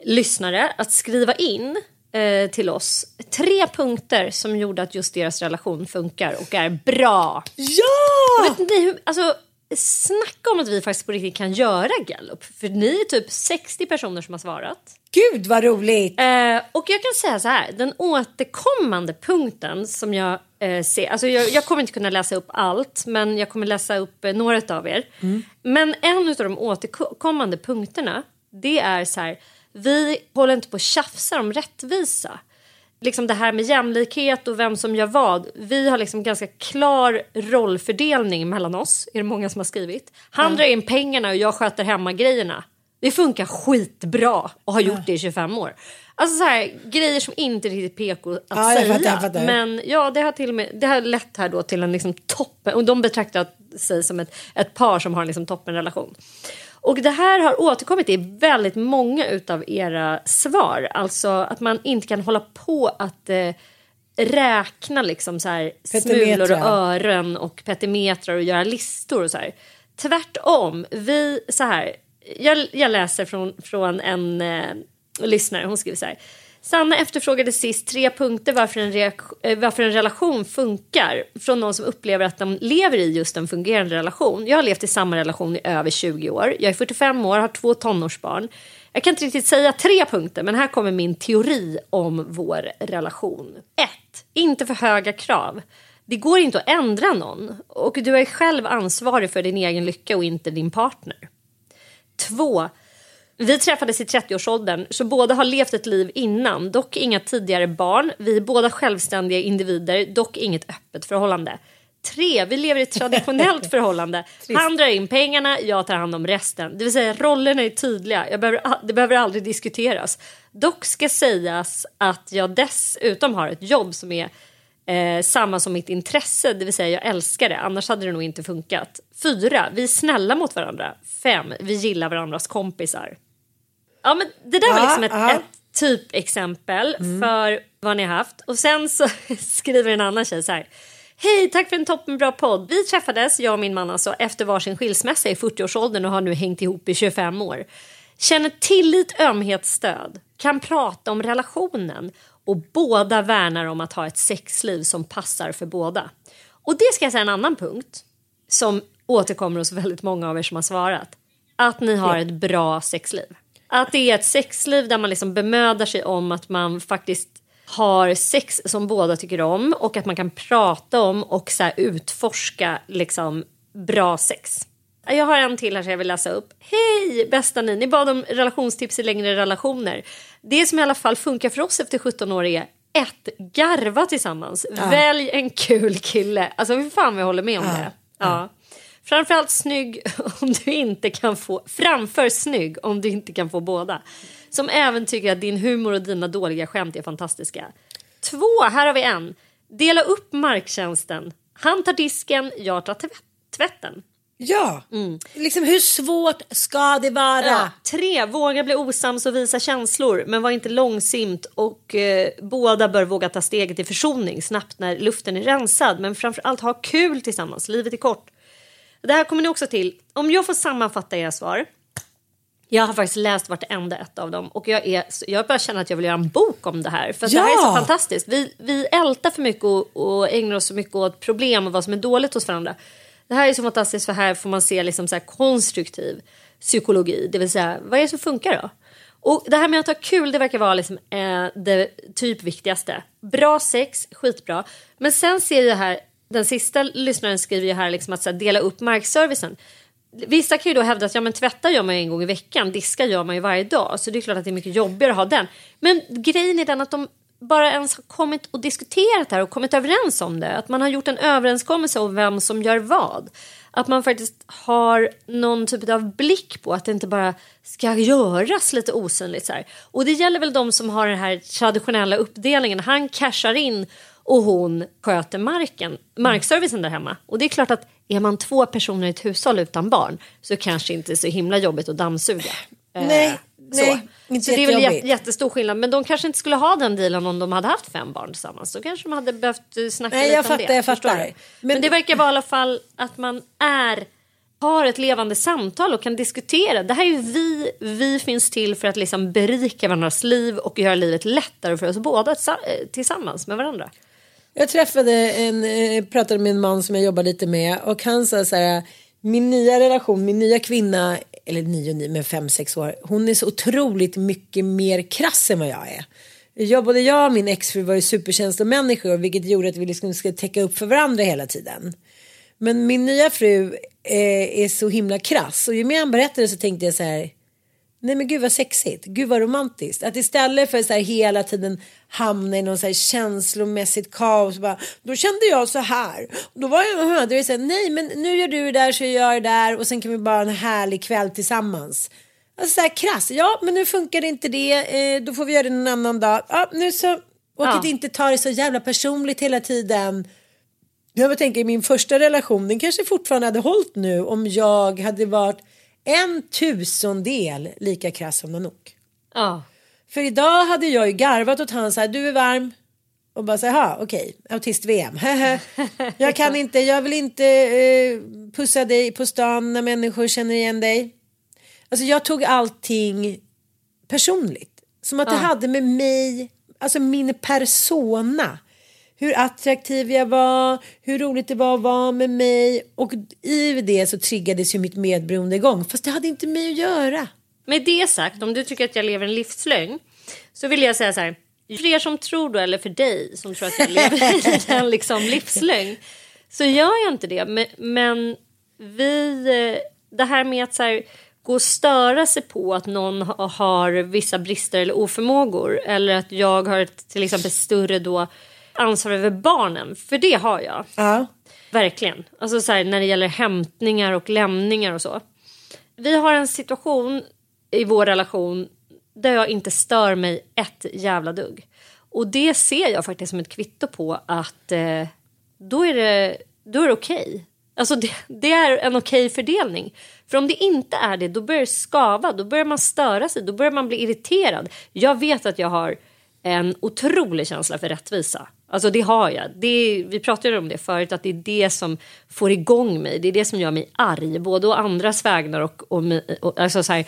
lyssnare att skriva in eh, till oss tre punkter som gjorde att just deras relation funkar och är bra. Ja! Vet ni hur, alltså, snacka om att vi faktiskt på riktigt kan göra gallup. För ni är typ 60 personer som har svarat. Gud vad roligt. Eh, och jag kan säga så här, den återkommande punkten som jag eh, ser, alltså jag, jag kommer inte kunna läsa upp allt, men jag kommer läsa upp eh, några av er. Men en av de återkommande punkterna, det är så här, vi håller inte på att tjafsa om rättvisa. Liksom det här med jämlikhet och vem som gör vad. Vi har liksom ganska klar rollfördelning mellan oss, är det många som har skrivit. Han drar in pengarna och jag sköter hemma grejerna. Det funkar skitbra och har gjort det i 25 år. Alltså så här, grejer som inte är riktigt PK att Ja, jag säga. fattar, jag fattar. Men ja, det har till och med det har lett här då till en liksom toppen och de betraktar sig som ett, ett par som har en liksom toppenrelation. Och det här har återkommit i väldigt många utav era svar. Alltså att man inte kan hålla på att eh, räkna liksom så här smulor och ören och petimetrar och göra listor och så här. Tvärtom, vi så här. Jag, jag läser från, från en eh, lyssnare, hon skriver så här. Sanna efterfrågade sist tre punkter varför en, eh, varför en relation funkar från någon som upplever att de lever i just en fungerande relation. Jag har levt i samma relation i över 20 år. Jag är 45 år, har två tonårsbarn. Jag kan inte riktigt säga tre punkter, men här kommer min teori om vår relation. 1. Inte för höga krav. Det går inte att ändra någon och du är själv ansvarig för din egen lycka och inte din partner. 2. Vi träffades i 30-årsåldern så båda har levt ett liv innan, dock inga tidigare barn. Vi är båda självständiga individer, dock inget öppet förhållande. 3. Vi lever i ett traditionellt förhållande. Han drar in pengarna, jag tar hand om resten. Det vill säga rollerna är tydliga, behöver, det behöver aldrig diskuteras. Dock ska sägas att jag dessutom har ett jobb som är eh, samma som mitt intresse, det vill säga jag älskar det, annars hade det nog inte funkat. 4. Vi är snälla mot varandra. 5. Vi gillar varandras kompisar. Ja, men det där var liksom ett, ja. ett typexempel för vad ni har haft. Och sen så skriver en annan tjej så här. Hej, tack för en toppenbra podd. Vi träffades, jag och min man alltså, efter varsin skilsmässa i 40-årsåldern och har nu hängt ihop i 25 år. Känner tillit, ömhet, stöd. Kan prata om relationen och båda värnar om att ha ett sexliv som passar för båda. Och det ska jag säga en annan punkt som återkommer hos väldigt många av er som har svarat. Att ni har ett bra sexliv. Att det är ett sexliv där man liksom bemödar sig om att man faktiskt har sex som båda tycker om och att man kan prata om och så utforska liksom bra sex. Jag har en till här som jag vill läsa upp. Hej bästa ni, ni bad om relationstips i längre relationer. Det som i alla fall funkar för oss efter 17 år är ett, garva tillsammans. Välj en kul kille. Alltså hur fan vi håller med om det. Ja. Framförallt snygg om du inte kan få, framför snygg om du inte kan få båda. Som även tycker att din humor och dina dåliga skämt är fantastiska. Två, här har vi en. Dela upp marktjänsten. Han tar disken, jag tar tvätt- tvätten. Ja, liksom hur svårt ska det vara? Ja. Tre, våga bli osams och visa känslor men var inte långsint och eh, båda bör våga ta steget till försoning snabbt när luften är rensad men framförallt ha kul tillsammans, livet är kort. Det här kommer ni också till. Om jag får sammanfatta era svar. Jag har faktiskt läst vartenda ett av dem och jag, är, jag bara känner att jag vill göra en bok om det här. För att det här är så Ja! fantastiskt. Vi, vi ältar för mycket och, och ägnar oss så mycket åt problem och vad som är dåligt hos varandra. Det här är så fantastiskt för här får man se liksom så här konstruktiv psykologi. Det vill säga, vad är det som funkar då? Och det här med att ha kul, det verkar vara liksom, eh, det typ viktigaste. Bra sex, skitbra. Men sen ser jag här, den sista lyssnaren skriver ju här liksom att så här, dela upp markservicen. Vissa kan ju då hävda att ja, men tvätta gör man ju en gång i veckan, diska gör man ju varje dag. Så det är klart att det är mycket jobbigare att ha den. Men grejen är den att de bara ens har kommit och diskuterat det här och kommit överens om det. Att man har gjort en överenskommelse om vem som gör vad. Att man faktiskt har någon typ av blick på att det inte bara ska göras lite osynligt. Så här. Och det gäller väl de som har den här traditionella uppdelningen. Han cashar in och hon sköter marken, markservicen där hemma. Och det är klart att är man två personer i ett hushåll utan barn så kanske inte är så himla jobbigt att dammsuga. Eh, Nej, så. nej, inte så det är väl jät- jättestor skillnad. Men de kanske inte skulle ha den dealen om de hade haft fem barn tillsammans. Då kanske de hade behövt eh, snacka Nej, lite jag om fattar, det. jag fattar. Men- Men, det verkar vara i alla fall att man är har ett levande samtal och kan diskutera. Det här är ju vi, vi finns till för att liksom berika varandras liv och göra livet lättare för oss båda eh, tillsammans med varandra. Jag träffade en, eh, pratade med en man som jag jobbar lite med och han sa så här, min nya relation, min nya kvinna, eller nio, nio men fem, sex år, hon är så otroligt mycket mer krass än vad jag är. Jag, både jag och min exfru var ju superkänslomänniskor vilket gjorde att vi liksom skulle täcka upp för varandra hela tiden. Men min nya fru eh, är så himla krass och ju mer han berättade så tänkte jag så här Nej men gud vad sexigt, gud vad romantiskt. Att istället för så här hela tiden hamna i någon så här känslomässigt kaos. Bara, då kände jag så här. Då var jag, är det så här, nej men nu gör du det där så jag gör det där och sen kan vi bara ha en härlig kväll tillsammans. Alltså så här krass, ja men nu funkar inte det, eh, då får vi göra det någon annan dag. Ja nu så, och Ja. att inte ta det så jävla personligt hela tiden. Jag tänker i min första relation, den kanske fortfarande hade hållit nu om jag hade varit en tusendel lika krass som Nanook. Ja. För idag hade jag ju garvat åt han så här, du är varm. Och bara så här, "Ha, okej, autist-VM. jag kan inte, jag vill inte eh, pussa dig på stan när människor känner igen dig. Alltså jag tog allting personligt. Som att det hade med mig alltså min persona. Hur attraktiv jag var, hur roligt det var att vara med mig. Och i det så triggades ju mitt medberoende igång. Fast det hade inte med mig att göra. Med det sagt, om du tycker att jag lever en livslögn så vill jag säga så här. För er som tror då, eller för dig som tror att jag lever i en liksom livslögn så gör jag inte det. Men, vi, eh, det här med att så här, gå och störa sig på att någon har vissa brister eller oförmågor eller att jag har ett till exempel större då ansvar över barnen, för det har jag. Ja. Verkligen. Alltså så här, när det gäller hämtningar och lämningar och så. Vi har en situation i vår relation där jag inte stör mig ett jävla dugg. Och det ser jag faktiskt som ett kvitto på att eh, då är det, då är det okej. Okay. Alltså det, det, är en okej okay fördelning. För om det inte är det, då börjar det skava, då börjar man störa sig, då börjar man bli irriterad. Jag vet att jag har en otrolig känsla för rättvisa. Alltså det har jag. Det, vi pratade om det förut, att det är det som får igång mig. Det är det som gör mig arg, både å andras vägnar och, och, och alltså så här,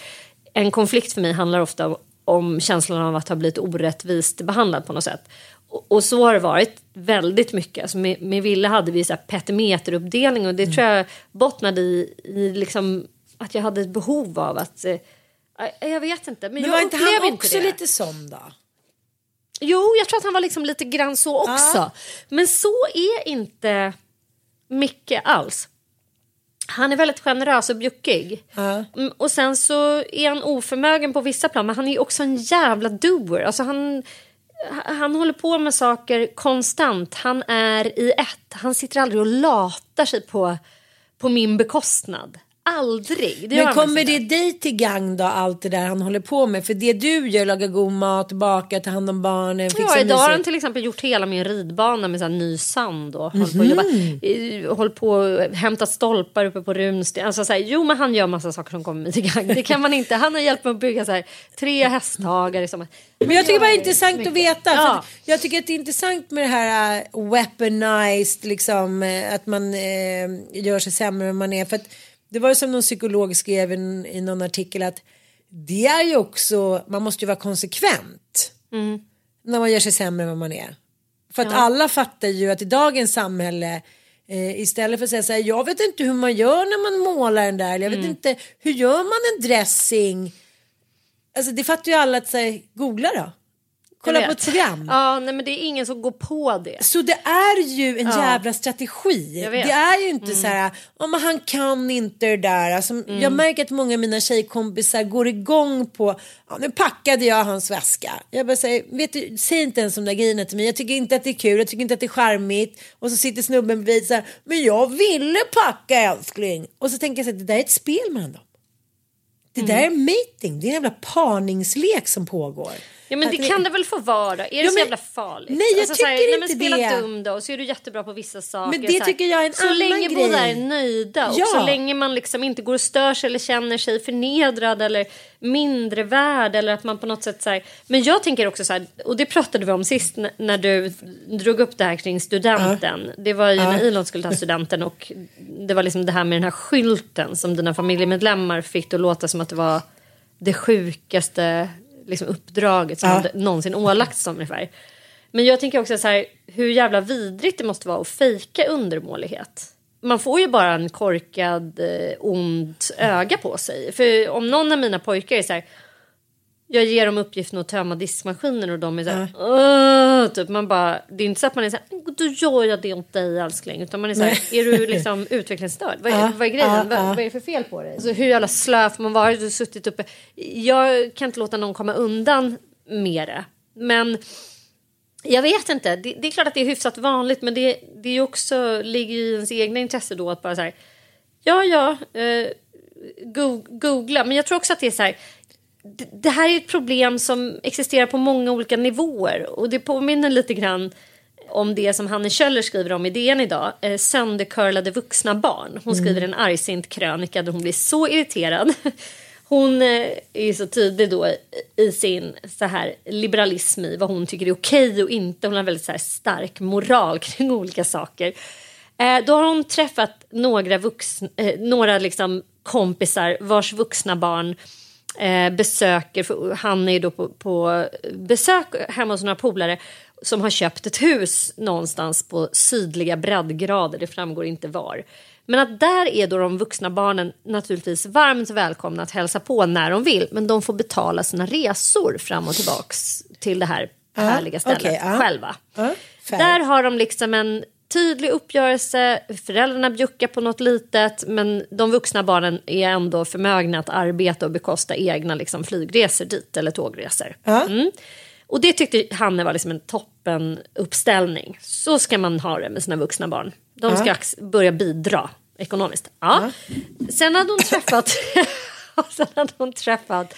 en konflikt för mig handlar ofta om känslan av att ha blivit orättvist behandlad på något sätt. Och, och så har det varit väldigt mycket. Alltså med, med Ville hade vi så här petimeteruppdelning och det mm. tror jag bottnade i, i liksom att jag hade ett behov av att... Eh, jag vet inte. Men, men jag var inte han också det. lite sån då? Jo, jag tror att han var liksom lite grann så också. Ja. Men så är inte Micke alls. Han är väldigt generös och bjuckig. Ja. Mm, och sen så är han oförmögen på vissa plan men han är också en jävla doer. Alltså han, han håller på med saker konstant. Han är i ett. Han sitter aldrig och latar sig på, på min bekostnad. Aldrig. Det Men kommer det dig till gang då allt det där han håller på med? För det du gör, laga god mat, baka, ta hand om barnen, fixa Ja, idag har han till exempel gjort hela min ridbana med så ny sand och mm -hmm. på att hämta stolpar uppe på runsten. Alltså, så här, jo, men han gör massa saker som kommer mig till gang. Det kan man inte. Han har hjälpt mig att bygga så här, tre hästhagare. Som... Men jag tycker bara det är intressant mycket. att veta. Ja. jag tycker att det är intressant med det här uh, weaponized, liksom, uh, att man uh, gör sig sämre än man är. För att, det var som någon psykolog skrev i någon artikel att det är ju också, man måste ju vara konsekvent mm. när man gör sig sämre än vad man är. För att ja. alla fattar ju att i dagens samhälle eh, istället för att säga så här, jag vet inte hur man gör när man målar den där, jag vet mm. inte hur gör man en dressing. Alltså det fattar ju alla att säga, googla då. Kolla på ett program. Ja, nej, men det är ingen som går på det. Så det är ju en ja. jävla strategi. Det är ju inte mm. så här, oh, han kan inte det där. Alltså, mm. Jag märker att många av mina tjejkompisar går igång på, ja, nu packade jag hans väska. Jag bara säger, vet du, säg inte ens de där grejerna till mig. Jag tycker inte att det är kul, jag tycker inte att det är charmigt. Och så sitter snubben bredvid så här, men jag ville packa älskling. Och så tänker jag så här, det där är ett spel mellan dem. Det där mm. är mating, det är en jävla parningslek som pågår. Ja men det kan det väl få vara. Är det ja, så jävla farligt? Nej jag alltså, tycker här, inte nej, men spela dum då så är du jättebra på vissa saker. Men det tycker jag är en så annan länge grej. båda är nöjda ja. och så länge man liksom inte går och stör sig eller känner sig förnedrad eller mindre värd eller att man på något sätt så här, Men jag tänker också så här, och det pratade vi om sist när du drog upp det här kring studenten. Uh. Det var ju uh. när Elon skulle ta studenten och det var liksom det här med den här skylten som dina familjemedlemmar fick att låta som att det var det sjukaste liksom uppdraget som ja. hade någonsin ålagts som ungefär. Men jag tänker också så här, hur jävla vidrigt det måste vara att fejka undermålighet. Man får ju bara en korkad, eh, ond öga på sig. För om någon av mina pojkar är så här, jag ger dem uppgiften att tömma diskmaskinen och de är så här, typ man bara, det är inte så att man är så här, då gör jag det åt dig älskling. Utan man är så här, är du liksom utvecklingsstörd? Vad är, vad är grejen? Vad, vad, är det för fel på dig? Alltså, hur jävla slö får man vara? Du suttit uppe. Jag kan inte låta någon komma undan med det. Men jag vet inte. Det, det, är klart att det är hyfsat vanligt men det, det är också, ligger i ens egna intresse då att bara så här, ja ja, eh, googla. Men jag tror också att det är så här, det här är ett problem som existerar på många olika nivåer och det påminner lite grann om det som Hanne Kjöller skriver om i DN idag, eh, söndercurlade vuxna barn. Hon mm. skriver en argsint krönika där hon blir så irriterad. Hon eh, är så tydlig då i sin så här liberalism i vad hon tycker är okej och inte. Hon har väldigt så stark moral kring olika saker. Eh, då har hon träffat några, vuxna, eh, några liksom kompisar vars vuxna barn eh, besöker, för han är ju då på, på besök hemma hos några polare som har köpt ett hus någonstans på sydliga breddgrader, det framgår inte var. Men att där är då de vuxna barnen naturligtvis varmt välkomna att hälsa på när de vill, men de får betala sina resor fram och tillbaks till det här härliga stället okej, ja. själva. Fair. Där har de liksom en tydlig uppgörelse, föräldrarna bjuckar på något litet men de vuxna barnen är ändå förmögna att arbeta och bekosta egna liksom, flygresor dit eller tågresor. Mm. Och det tyckte Hanne var liksom en toppen uppställning. Så ska man ha det med sina vuxna barn. De ska ax- börja bidra ekonomiskt. Ja. Sen hade hon träffat sen hade hon träffat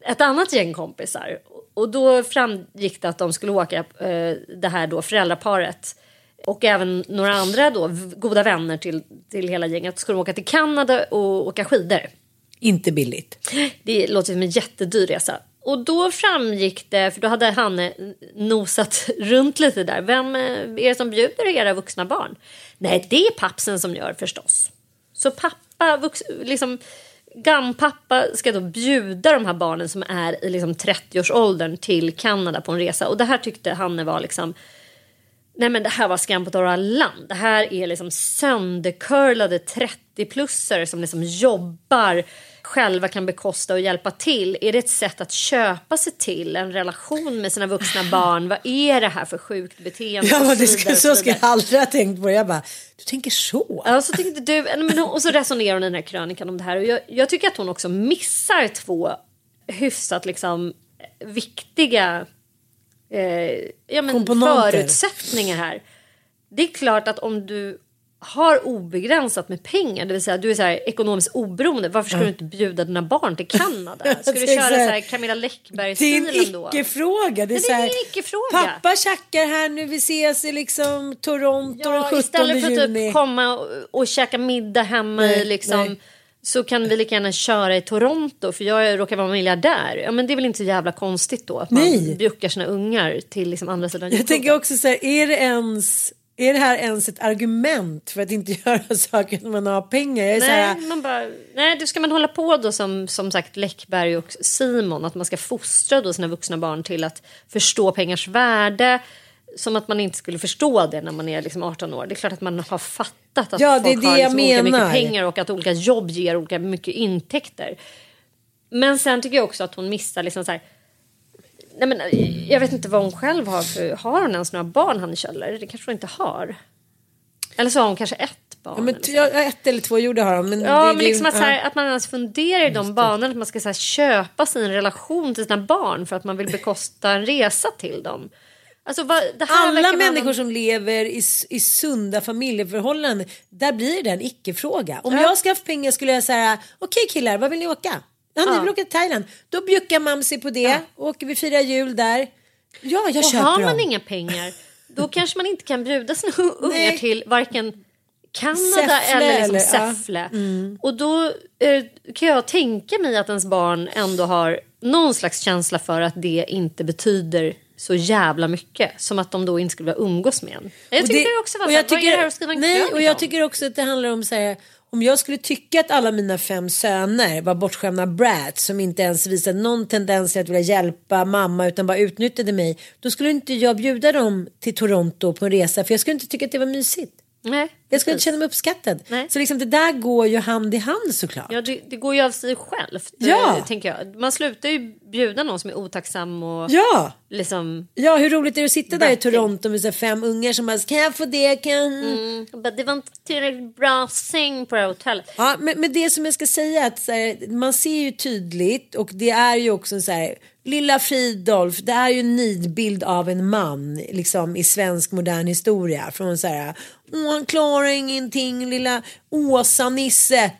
ett annat gäng kompisar. Och då framgick det att de skulle åka, eh, det här då föräldraparet och även några andra då, goda vänner till, till hela gänget skulle åka till Kanada och åka skidor. Inte billigt. Det låter som en jättedyr resa. Och då framgick det, för då hade Hanne nosat runt lite där. Vem eh, är det som bjuder era vuxna barn? Nej, det är pappsen som gör förstås. Så pappa, vux, liksom, gampappa ska då bjuda de här barnen som är i liksom 30-årsåldern till Kanada på en resa. Och det här tyckte Hanne var liksom Nej men det här var skam på torra land. Det här är liksom söndercurlade 30-plussare som liksom jobbar, själva kan bekosta och hjälpa till. Är det ett sätt att köpa sig till en relation med sina vuxna barn? Vad är det här för sjukt beteende? Ja, det ska, så ska jag aldrig ha tänkt på det. Jag bara, du tänker så? Ja, så tänkte du, men, och så resonerar hon i den här krönikan om det här. Och jag, jag tycker att hon också missar två hyfsat liksom viktiga eh, ja, men förutsättningar här. Det är klart att om du har obegränsat med pengar, det vill säga du är så här ekonomiskt oberoende, varför ska du inte bjuda dina barn till Kanada? Ska du köra så här, Camilla Det är Läckberg-stilen en då? icke-fråga. Det är, det är en icke-fråga. Pappa tjackar här nu, vi ses i liksom Toronto den Ja, 17 istället för att juni. typ komma och, och käka middag hemma Nej, i liksom nej. Så kan vi lika gärna köra i Toronto för jag råkar vara miljardär. Ja men det är väl inte så jävla konstigt då att man Nej. bjuckar sina ungar till liksom andra sidan Jag tänker också så här, är det ens... Är det här ens ett argument för att inte göra saker när man har pengar? Nej, här, man bara, nej, då ska man hålla på då som, som sagt Läckberg och Simon. Att man ska fostra då sina vuxna barn till att förstå pengars värde. Som att man inte skulle förstå det när man är liksom 18 år. Det är klart att man har fattat att Ja, det är folk det har liksom olika mycket pengar och att olika jobb ger olika mycket intäkter. Men sen tycker jag också att hon missar liksom så här. Nej, men, jag vet inte vad hon själv har för... Har hon ens några barn, Hanne Kjöller? Det kanske hon inte har. Eller så har hon kanske ett barn. ja, men, eller så. ett eller två gjorde har de. Men Ja, det, men det, liksom att, så ja. här, att man ens funderar i de banorna. Att man ska här, köpa sig en relation till sina barn för att man vill bekosta en resa till dem. Alltså, vad, Alla människor någon- som lever i, i sunda familjeförhållanden, där blir det en icke-fråga. Om Ja. jag ska haft pengar skulle jag säga, okej killar, vad vill ni åka? Ja, ni Ja. vill åka till Thailand. Då bjuckar mamsi på det, åker vi fira jul där. Ja, jag Och köper har man dem. inga pengar, då kanske man inte kan bjuda sina ungar till varken Kanada Säffle eller liksom eller- ja. Mm. Säffle. Och då eh, kan jag tänka mig att ens barn ändå har någon slags känsla för att det inte betyder så jävla mycket. Som att de då inte skulle vilja umgås med en. Jag tycker det- också var och vad är det här att skriva en Nej, och jag om? tycker också att det handlar om så här, om jag skulle tycka att alla mina fem söner var bortskämda brats som inte ens visade någon tendens till att vilja hjälpa mamma utan bara utnyttjade mig. Då skulle inte jag bjuda dem till Toronto på en resa för jag skulle inte tycka att det var mysigt. Nej, Jag skulle inte känna mig uppskattad. Nej. Så liksom det där går ju hand i hand såklart. Ja, det, det går ju av sig självt. Ja. eh, Tänker jag. Man slutar ju bjuda någon som är otacksam och Ja. liksom... Ja, hur roligt är det att sitta där i. Toronto med så fem ungar som bara, kan jag få det? Kan... jag-" Mm, bara, det var inte tillräckligt bra säng på det här hotellet. Ja, men, men det som jag ska säga är att här, man ser ju tydligt och det är ju också så här Lilla Fridolf, det är ju en nidbild av en man liksom i svensk modern historia. Från så här, åh han klarar ingenting, lilla Åsa-Nisse,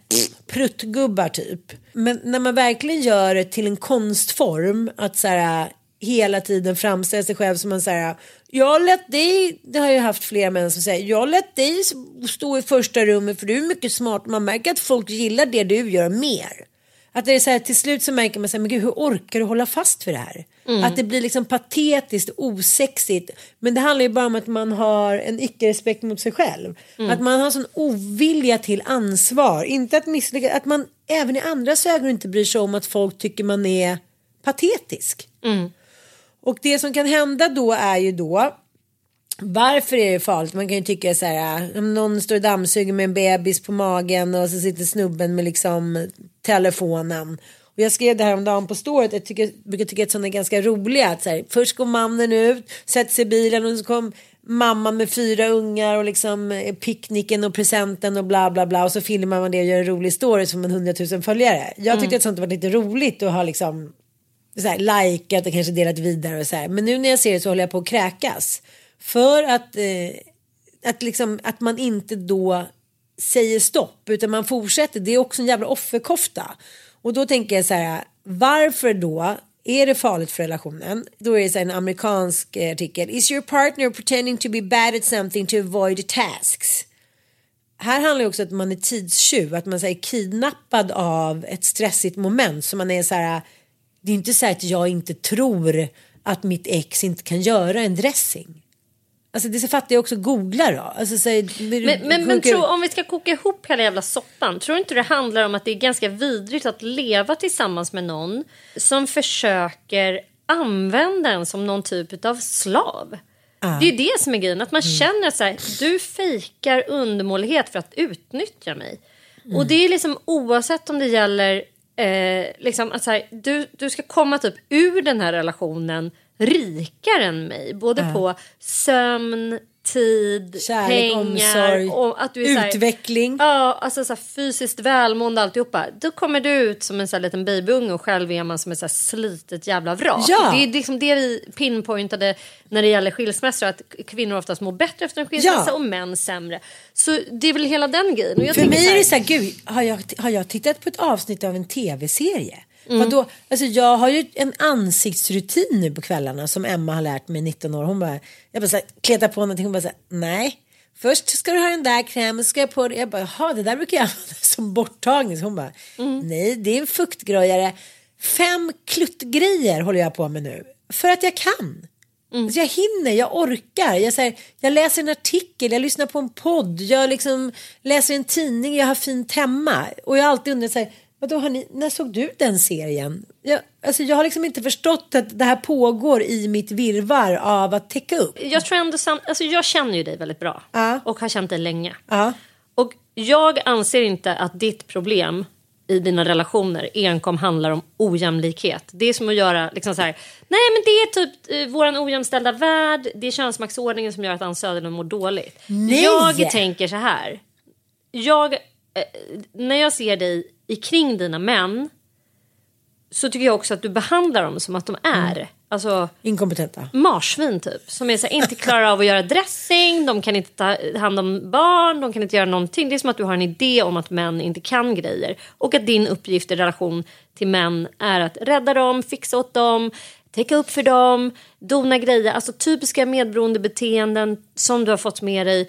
pruttgubbar typ. Men när man verkligen gör det till en konstform, att så här hela tiden framställa sig själv som en så här, jag lät dig, det har jag haft flera män som säger, jag lät dig stå i första rummet för du är mycket smart, man märker att folk gillar det du gör mer. Att det är så här, till slut så märker man så här, men gud hur orkar du hålla fast vid det här? Att det blir liksom patetiskt, osexigt. Men det handlar ju bara om att man har en icke-respekt mot sig själv. Att man har sån ovilja till ansvar. Inte att misslyckas, att man även i andras ögon inte bryr sig om att folk tycker man är patetisk. Och det som kan hända då är ju då varför är det farligt? Man kan ju tycka så här, om någon står och dammsuger med en bebis på magen och så sitter snubben med liksom telefonen. Och jag skrev det här om dagen på ståret, jag tycker, brukar tycka att sådana är ganska roliga. Att så här, först går mannen ut, sätter sig i bilen och så kom mamman med fyra ungar och liksom eh, picknicken och presenten och bla bla bla och så filmar man det och gör en rolig story som en hundratusen följare. Jag tyckte att sånt var lite roligt att ha liksom så här, likat och kanske delat vidare och så här. Men nu när jag ser det så håller jag på att kräkas. För att, eh, att, liksom, att man inte då säger stopp utan man fortsätter. Det är också en jävla offerkofta. Och då tänker jag så här, varför då är det farligt för relationen? Då är det så här en amerikansk eh, artikel. Is your partner pretending to be bad at something to avoid tasks? Här handlar det också om att man är tidstjuv, att man så här, är kidnappad av ett stressigt moment. Så man är så här, det är inte så här att jag inte tror att mitt ex inte kan göra en dressing. Alltså det så fattar jag också googla då. Alltså, så Men, men, men tro, om vi ska koka ihop hela jävla soppan. Tror inte det handlar om att det är ganska vidrigt att leva tillsammans med någon som försöker använda en som någon typ av slav? Det är det som är grejen. Att man känner att så här, du fejkar undermålighet för att utnyttja mig. Och det är liksom oavsett om det gäller eh, liksom att så här, du, du ska komma typ ur den här relationen rikare än mig. Både på sömn, tid, Kärlek, pengar omsorg, och att du är så här, utveckling. Ja, alltså så här, fysiskt välmående alltihopa. Då kommer du ut som en så här, liten babyunge och själv är man som ett så här, slitet jävla vrak. Ja. Det är liksom det vi pinpointade när det gäller skilsmässor. Att kvinnor oftast mår bättre efter en skilsmässa Ja. och män sämre. Så det är väl hela den grejen. Och jag För mig är det så här, gud, har jag, har jag tittat på ett avsnitt av en tv-serie? Mm. Vadå? Alltså jag har ju en ansiktsrutin nu på kvällarna som Emma har lärt mig 19 år. Hon bara, jag bara så här, kletar på någonting, hon bara så här, nej. Först ska du ha den där krämen, ska jag på det. Jag bara, jaha det där brukar jag använda som borttagning. Så hon bara, Mm. nej det är en fuktgröjare. Fem kluttgrejer håller jag på med nu. För att jag kan. Mm. Så jag hinner, jag orkar. Jag, så här, jag läser en artikel, jag lyssnar på en podd, jag liksom läser en tidning, jag har fint hemma. Och jag har alltid undrat så här, vadå, har ni, när såg du den serien? Jag, alltså, jag har liksom inte förstått att det här pågår i mitt virvar av att täcka upp. Jag tror ändå sam- alltså jag känner ju dig väldigt bra. Ja. Och har känt dig länge. Ja. Och jag anser inte att ditt problem i dina relationer enkom handlar om ojämlikhet. Det är som att göra liksom så här. Nej men det är typ eh, våran ojämställda värld. Det är könsmaktsordningen som gör att Ann Söderlund mår dåligt. Nej! Jag tänker så här. Jag, eh, när jag ser dig i kring dina män så tycker jag också att du behandlar dem som att de är alltså, Inkompetenta. marsvin typ. Som är så här, inte klarar av att göra dressing, de kan inte ta hand om barn, de kan inte göra någonting. Det är som att du har en idé om att män inte kan grejer. Och att din uppgift i relation till män är att rädda dem, fixa åt dem, täcka upp för dem, dona grejer. Alltså typiska medberoende beteenden som du har fått med dig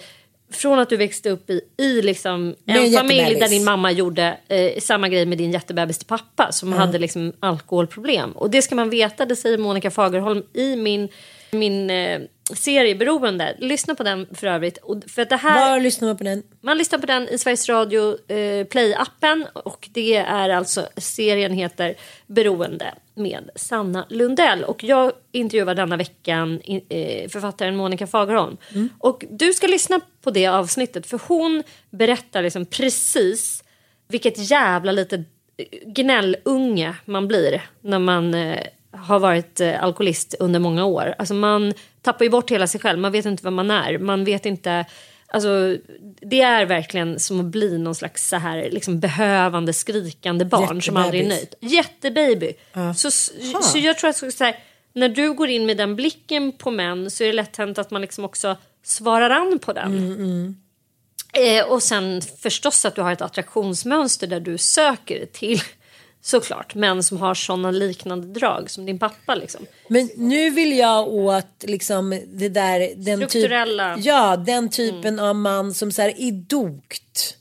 från att du växte upp i, i liksom en familj där din mamma gjorde eh, samma grej med din jättebebis till pappa som hade liksom alkoholproblem. Och det ska man veta, det säger Monica Fagerholm i min, min eh, serie Beroende. Lyssna på den för övrigt. Och för att det här, Var lyssnar man på den? man lyssnar på den i Sveriges Radio eh, Play-appen och det är alltså, serien heter Beroende med Sanna Lundell. Och jag intervjuar denna veckan eh, författaren Monica Fagerholm. Och du ska lyssna på det avsnittet för hon berättar liksom precis vilket jävla litet gnällunge man blir när man eh, har varit eh, alkoholist under många år. Alltså man tappar ju bort hela sig själv, man vet inte vem man är. Man vet inte... Alltså, det är verkligen som att bli någon slags så här, liksom behövande, skrikande barn som aldrig är. Jättebebis. Jättebaby. Så, så jag tror att så här, när du går in med den blicken på män så är det lätt hänt att man liksom också svarar an på den. Eh, och sen förstås att du har ett attraktionsmönster där du söker till såklart män som har sådana liknande drag som din pappa. Liksom. Men nu vill jag åt liksom det där. Den Strukturella. Typ, ja, den typen av man som så här idogt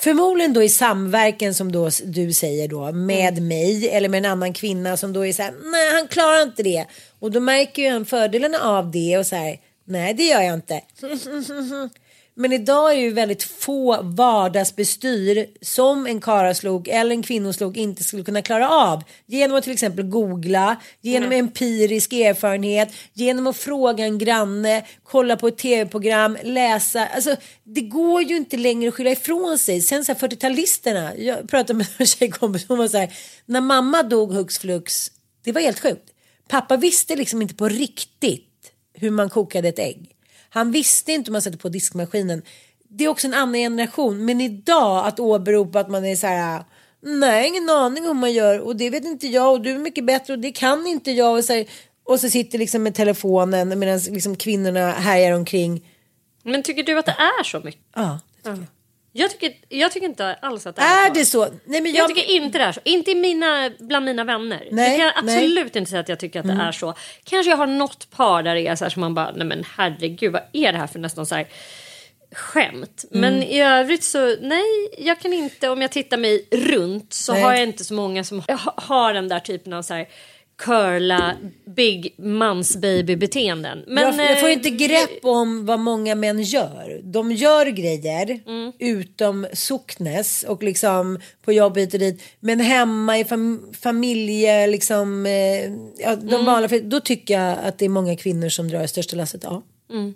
Förmodligen då i samverkan som då du säger då med mig eller med en annan kvinna som då är så här, nej han klarar inte det. Och då märker ju han fördelarna av det och så här, nej det gör jag inte. Men idag är det ju väldigt få vardagsbestyr som en karaslok eller en kvinnoslok inte skulle kunna klara av. Genom att till exempel googla, genom Mm. empirisk erfarenhet, genom att fråga en granne, kolla på ett tv-program, läsa. Alltså det går ju inte längre att skylla ifrån sig. Sen så här 40-talisterna, jag pratade med en tjejkompis, hon var så här, när mamma dog hux flux, det var helt sjukt. Pappa visste liksom inte på riktigt hur man kokade ett ägg. Han visste inte hur man sätter på diskmaskinen. Det är också en annan generation. Men idag att åberopa att man är så här. Nej, ingen aning om man gör och det vet inte jag och du är mycket bättre och det kan inte jag. Och så, här, och så sitter liksom med telefonen medan liksom kvinnorna härjar omkring. Men tycker du att det är så mycket? Ja. Jag tycker, jag tycker inte alls att det är, Är så. det så? Nej, men Jag jag, tycker inte det är så. Inte i mina, bland mina vänner. Nej, det kan jag nej. Mm. absolut inte säga att jag tycker att det är så. Kanske jag har något par där det är så här som man bara, nej men herregud vad är det här för nästan så här skämt. Men Mm. i övrigt så nej, jag kan inte, om jag tittar mig runt så Nej. har jag inte så många som ha- har den där typen av så här curla big mansbaby beteenden. Men, jag, jag får eh, inte grepp om vad många män gör. De gör grejer Mm. utom socknes och liksom på jobb hit och dit. Men hemma i fam familje, liksom, eh, ja, de Mm. vanliga, då tycker jag att det är många kvinnor som drar det största lasset. Ja. Mm,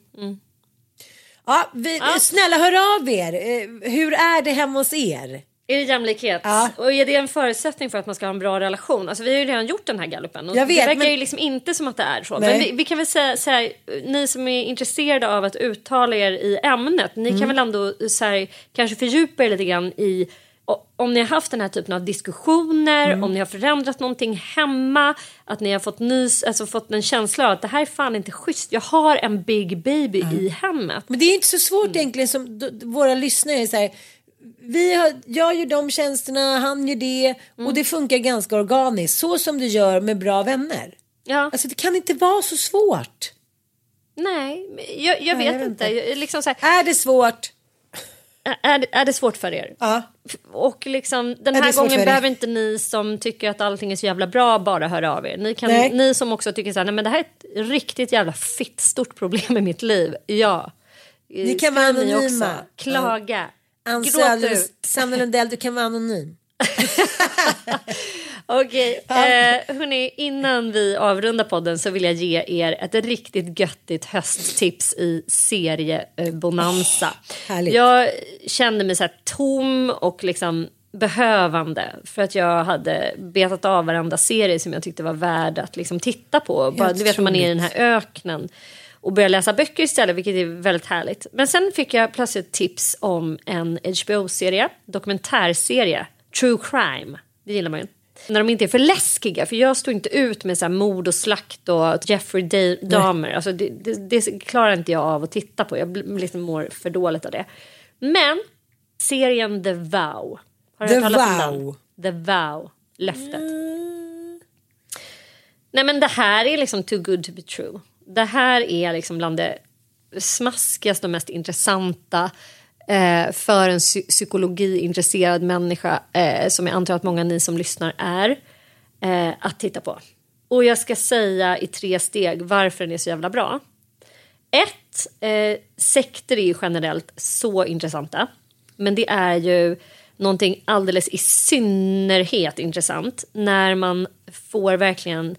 Ja, vi, Snälla hör av er. Eh, hur är det hemma hos er? Är det jämlikhet? Ja. Och är det en förutsättning för att man ska ha en bra relation? Alltså vi har ju redan gjort den här gallupen och Jag vet, det verkar men- ju liksom inte som att det är så. Nej. Men vi, vi kan väl säga så här, ni som är intresserade av att uttala er i ämnet, ni Mm. kan väl ändå så här, kanske fördjupa er lite grann i om ni har haft den här typen av diskussioner, Mm. om ni har förändrat någonting hemma, att ni har fått nys, alltså fått en känsla av att det här är fan inte schysst. Jag har en big baby i hemmet. Men det är inte så svårt egentligen som våra lyssnare här. Vi har, jag gör de tjänsterna, han gör det och det funkar ganska organiskt. Så som du gör med bra vänner. Ja. Alltså det kan inte vara så svårt. Nej, jag, jag Nej, vet jag inte. inte. Liksom här, Är det svårt? är, det- är det svårt för er? Ja. Och liksom, den Ja, här gången behöver inte ni som tycker att allting är så jävla bra bara höra av er. Ni, kan, Nej. ni som också tycker så här, nej men det här är ett riktigt jävla fitt stort problem i mitt liv. Ja. Ni kan vara anonyma. Klaga. Ann. Sanna Lundell, du kan vara anonym. Okej, eh, hörni, innan vi avrundar podden så vill jag ge er ett riktigt göttigt hösttips i seriebonanza. härligt. jag kände mig så tom och liksom behövande för att jag hade betat av varenda serie som jag tyckte var värd att liksom titta på. Bara, du vet när man är i den här öknen och börjar läsa böcker istället, vilket är väldigt härligt. Men sen fick jag plötsligt tips om en HBO-serie, dokumentärserie, True Crime. Det gillar man ju. När de inte är för läskiga, för jag står inte ut med så här mord och slakt och Jeffrey Da- Dahmer. Alltså det, det, det klarar inte jag av att titta på. Jag blir- liksom mår för dåligt av det. Men serien The Vow. Har du The hört talas om Vow. den? The Vow. Löftet. Nej men det här är liksom too good to be true. Det här är liksom bland det smaskigaste och mest intressanta eh, för en psy- psykologiintresserad människa eh, som jag antar att många ni som lyssnar är eh, att titta på. Och jag ska säga i tre steg varför den är så jävla bra. Ett, eh, sekter är ju generellt så intressanta. Men det är ju någonting alldeles i synnerhet intressant när man får verkligen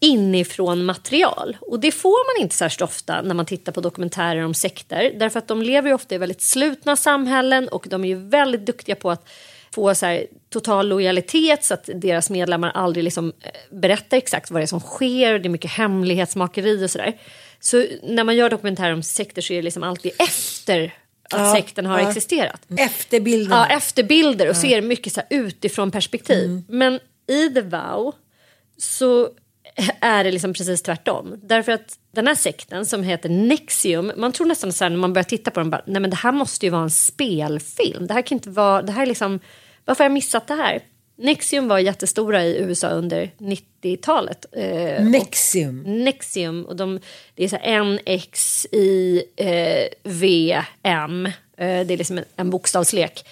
inifrån material. Och det får man inte särskilt ofta när man tittar på dokumentärer om sekter. Därför att de lever ju ofta i väldigt slutna samhällen och de är ju väldigt duktiga på att få så här, total lojalitet så att deras medlemmar aldrig liksom, eh, berättar exakt vad det är som sker. Det är mycket hemlighetsmakeri och sådär. Så när man gör dokumentärer om sekter så är det liksom alltid efter att Ja, sekten har ja. existerat. Efterbilden. Ja, efterbilder och ser mycket så utifrån perspektiv. Men i The Vow så är det liksom precis tvärtom. Därför att den här sekten som heter Nexium, man tror nästan så här när man börjar titta på den, bara, nej men det här måste ju vara en spelfilm. Det här kan inte vara, det här är liksom, varför har jag missat det här? Nexium var jättestora i USA under 90-talet. Eh, Nexium. Nexium och de, det är så här NX i eh, VM. Eh, det är liksom en, en bokstavslek.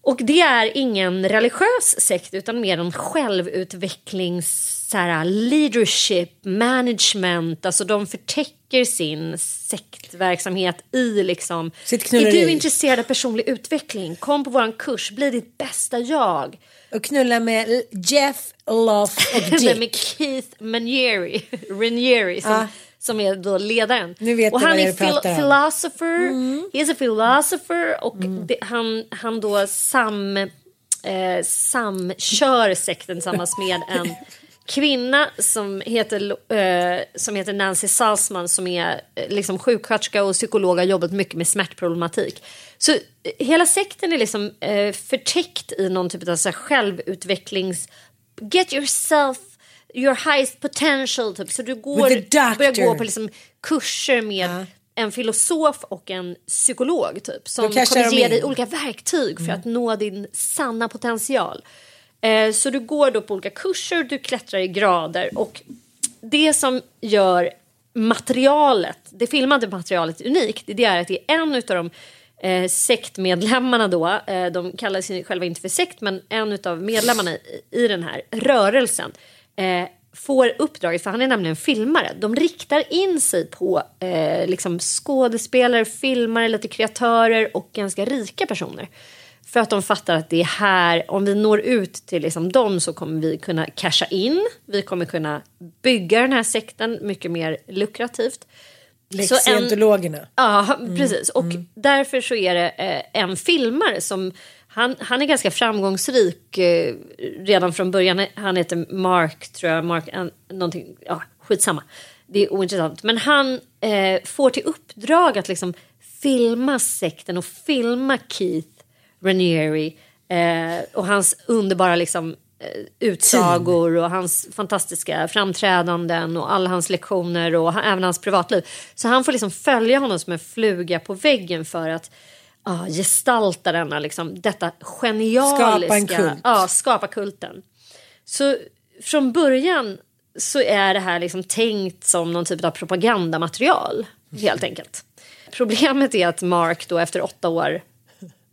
Och det är ingen religiös sekt utan mer en självutvecklings så här, leadership, management, alltså de förtäcker sin sektverksamhet i liksom... Sitt är du intresserad av personlig utveckling? Kom på våran kurs, bli ditt bästa jag. Och knulla med Jeff, Love och Dick. med Keith Raniere, Raniere som, Ja. som är då ledaren. Nu vet och han är om. philosopher, Mm. he is a philosopher och det, han, han då sam, eh, samkör sekten tillsammans med en kvinna som heter, eh, som heter Nancy Salzman som är eh, liksom sjuksköterska och psykolog och har jobbat mycket med smärtproblematik. Så eh, hela sekten är liksom eh, förtäckt i någon typ av så här självutvecklings... Get yourself your highest potential. Typ. Så du går, börjar gå på liksom kurser med en filosof och en psykolog typ, som kommer ge dig olika verktyg för att nå din sanna potential. Eh, så du går då på olika kurser, du klättrar i grader och det som gör materialet, det filmade materialet unikt, det är att det är en av de eh, sektmedlemmarna då, eh, de kallar sig själva inte för sekt, men en av medlemmarna i, i den här rörelsen eh, får uppdraget, för han är nämligen filmare, de riktar in sig på eh, liksom skådespelare, filmare, lite kreatörer och ganska rika personer. För att de fattar att det är här, om vi når ut till liksom dem så kommer vi kunna casha in. Vi kommer kunna bygga den här sekten mycket mer lukrativt. Scientologerna. Ja, precis. Och därför så är det eh, en filmare som han, han är ganska framgångsrik eh, redan från början. Han heter Mark, tror jag. Mark, en, någonting, ja, skitsamma. Det är ointressant. Men han eh, får till uppdrag att liksom filma sekten och filma Keith Raniere eh, och hans underbara liksom, eh, utsagor och hans fantastiska framträdanden och alla hans lektioner och även hans privatliv. Så han får liksom följa honom som en fluga på väggen för att ah, gestalta denna, liksom, detta genialiska... Skapa en kult. Ja, skapa kulten. Så från början så är det här liksom tänkt som någon typ av propagandamaterial, helt enkelt. Problemet är att Mark då efter åtta år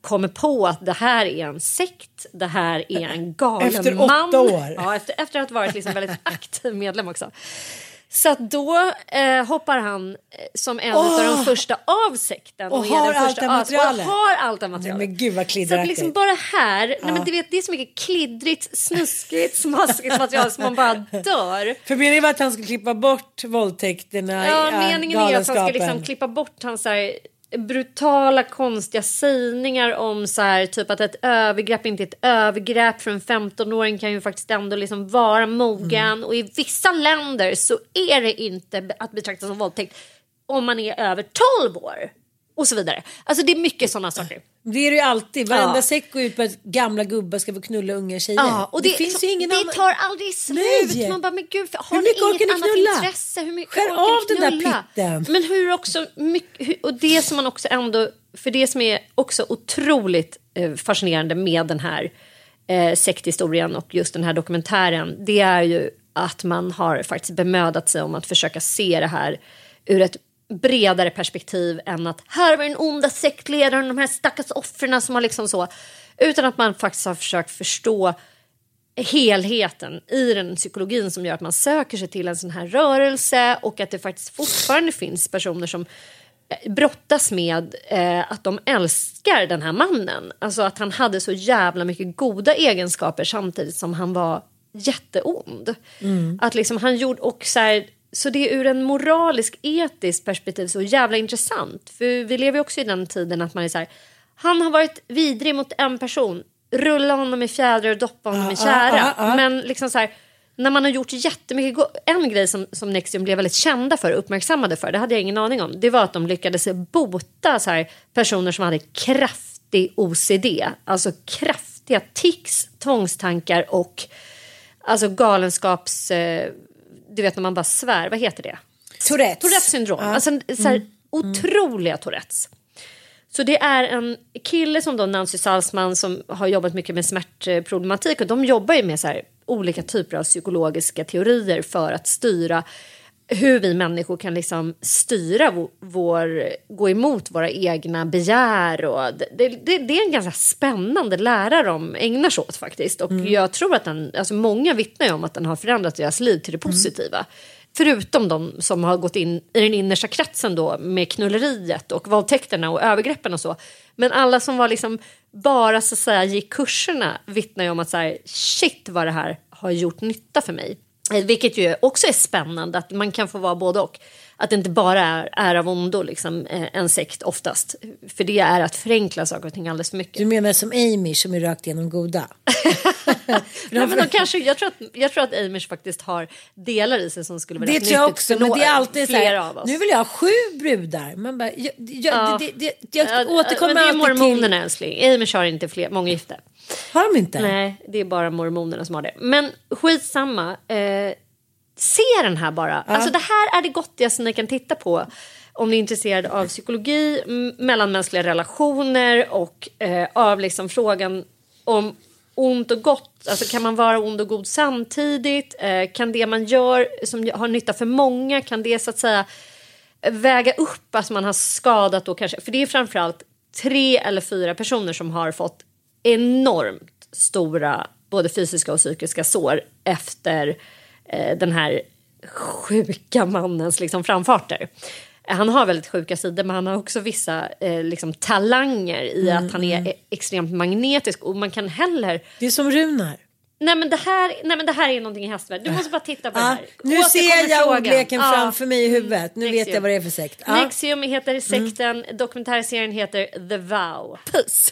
kommer på att det här är en sekt, det här är en galen Efter man. åtta år? Ja, efter, efter att ha varit liksom väldigt aktiv medlem också. Så att då eh, hoppar han eh, som en av de första av sekten. Och är har allt det materialet. Och har allt det Nej, materialet. men gud vad Så att liksom bara här, nej men du vet det är så mycket kliddrigt, snuskigt, smaskigt material som man bara dör. För meningen var att han skulle klippa bort våldtäkterna. Ja, äh, meningen är att han ska liksom klippa bort hans så här brutala konstiga sägningar om så här, typ att ett övergrepp inte är ett övergrepp för en 15-åring kan ju faktiskt ändå liksom vara mogen Mm. och i vissa länder så är det inte att betrakta som våldtäkt om man är över 12 år och så vidare. Alltså det är mycket sådana saker. Det är det ju alltid. Varenda Ja. sekt går ut på att gamla gubbar ska få knulla unga tjejer. Ja, och det, finns så, ju ingen det annan... tar aldrig slut. Nej. Man bara, men gud, har Hur ni mycket inget ni annat knulla? intresse? Hur mycket Skär av den där pitten. Men hur också mycket, och det som man också ändå, för det som är också otroligt eh, fascinerande med den här eh, sekthistorien och just den här dokumentären, det är ju att man har faktiskt bemödat sig om att försöka se det här ur ett bredare perspektiv än att här var den onda sektledaren, de här stackars offren som har liksom så. Utan att man faktiskt har försökt förstå helheten i den psykologin som gör att man söker sig till en sån här rörelse och att det faktiskt fortfarande finns personer som eh, brottas med eh, att de älskar den här mannen. Alltså att han hade så jävla mycket goda egenskaper samtidigt som han var jätteond. Att liksom han gjorde och så här, så det är ur en moralisk etisk perspektiv så jävla intressant. För vi lever ju också i den tiden att man är så här, han har varit vidrig mot en person, rulla honom i fjädrar och doppa honom i tjära. ja, ja. Men liksom så här, när man har gjort jättemycket, en grej som, som Nexium blev väldigt kända för, uppmärksammade för, det hade jag ingen aning om, det var att de lyckades bota så här, personer som hade kraftig OCD, alltså kraftiga tics, tvångstankar och alltså galenskaps... Eh, du vet när man bara svär, vad heter det? Tourettes. Tourettes syndrom. Alltså så här, otroliga Tourettes. Så det är en kille som då Nancy Salzman som har jobbat mycket med smärtproblematik och de jobbar ju med så här olika typer av psykologiska teorier för att styra hur vi människor kan liksom styra vår, vår gå emot våra egna begär. Och det, det, det, är en ganska spännande lära de ägnar sig åt faktiskt. Och mm. jag tror att den, alltså många vittnar ju om att den har förändrat deras liv till det positiva. Mm. Förutom de som har gått in i den innersta kretsen då med knulleriet och våldtäkterna och övergreppen och så. Men alla som var liksom bara så att säga gick kurserna vittnar ju om att så här, shit vad det här har gjort nytta för mig. Eh, vilket ju också är spännande att man kan få vara både och. Att det inte bara är, är av ondo, liksom, eh, en sekt oftast. För det är att förenkla saker och ting alldeles för mycket. Du menar som Amish som är rakt igenom goda? Nej, men de kanske, jag, tror att, jag tror att Amish faktiskt har delar i sig som skulle vara Det tror jag också, men det är alltid så här, nu vill jag ha sju brudar. Man bara, jag, jag, Ja. det, det, det, jag Ja, återkommer men det är till... mormonerna älskling. Amish har inte fler, många gifte. Har de inte? Nej, det är bara mormonerna som har det. Men skitsamma. Eh, se den här bara. Alltså det här är det gottigaste ni kan titta på. Om ni är intresserade av psykologi, mellanmänskliga relationer och eh, av liksom frågan om ont och gott. Alltså kan man vara ond och god samtidigt? Eh, kan det man gör som har nytta för många, kan det så att säga väga upp att man har skadat då kanske? För det är framförallt tre eller fyra personer som har fått enormt stora både fysiska och psykiska sår efter eh, den här sjuka mannens liksom, framfarter. Han har väldigt sjuka sidor men han har också vissa eh, liksom, talanger i att han är e- extremt magnetisk och man kan heller Det är som Runar. Nej men det här, nej, men det här är någonting i hästvärlden. Du måste bara titta på det Ja, här. nu ser jag frågan. ordleken Ja. framför mig i huvudet. Nu vet Nexium. jag vad det är för sekt. Ja. Nexium heter sekten, dokumentärserien heter The Vow. Puss!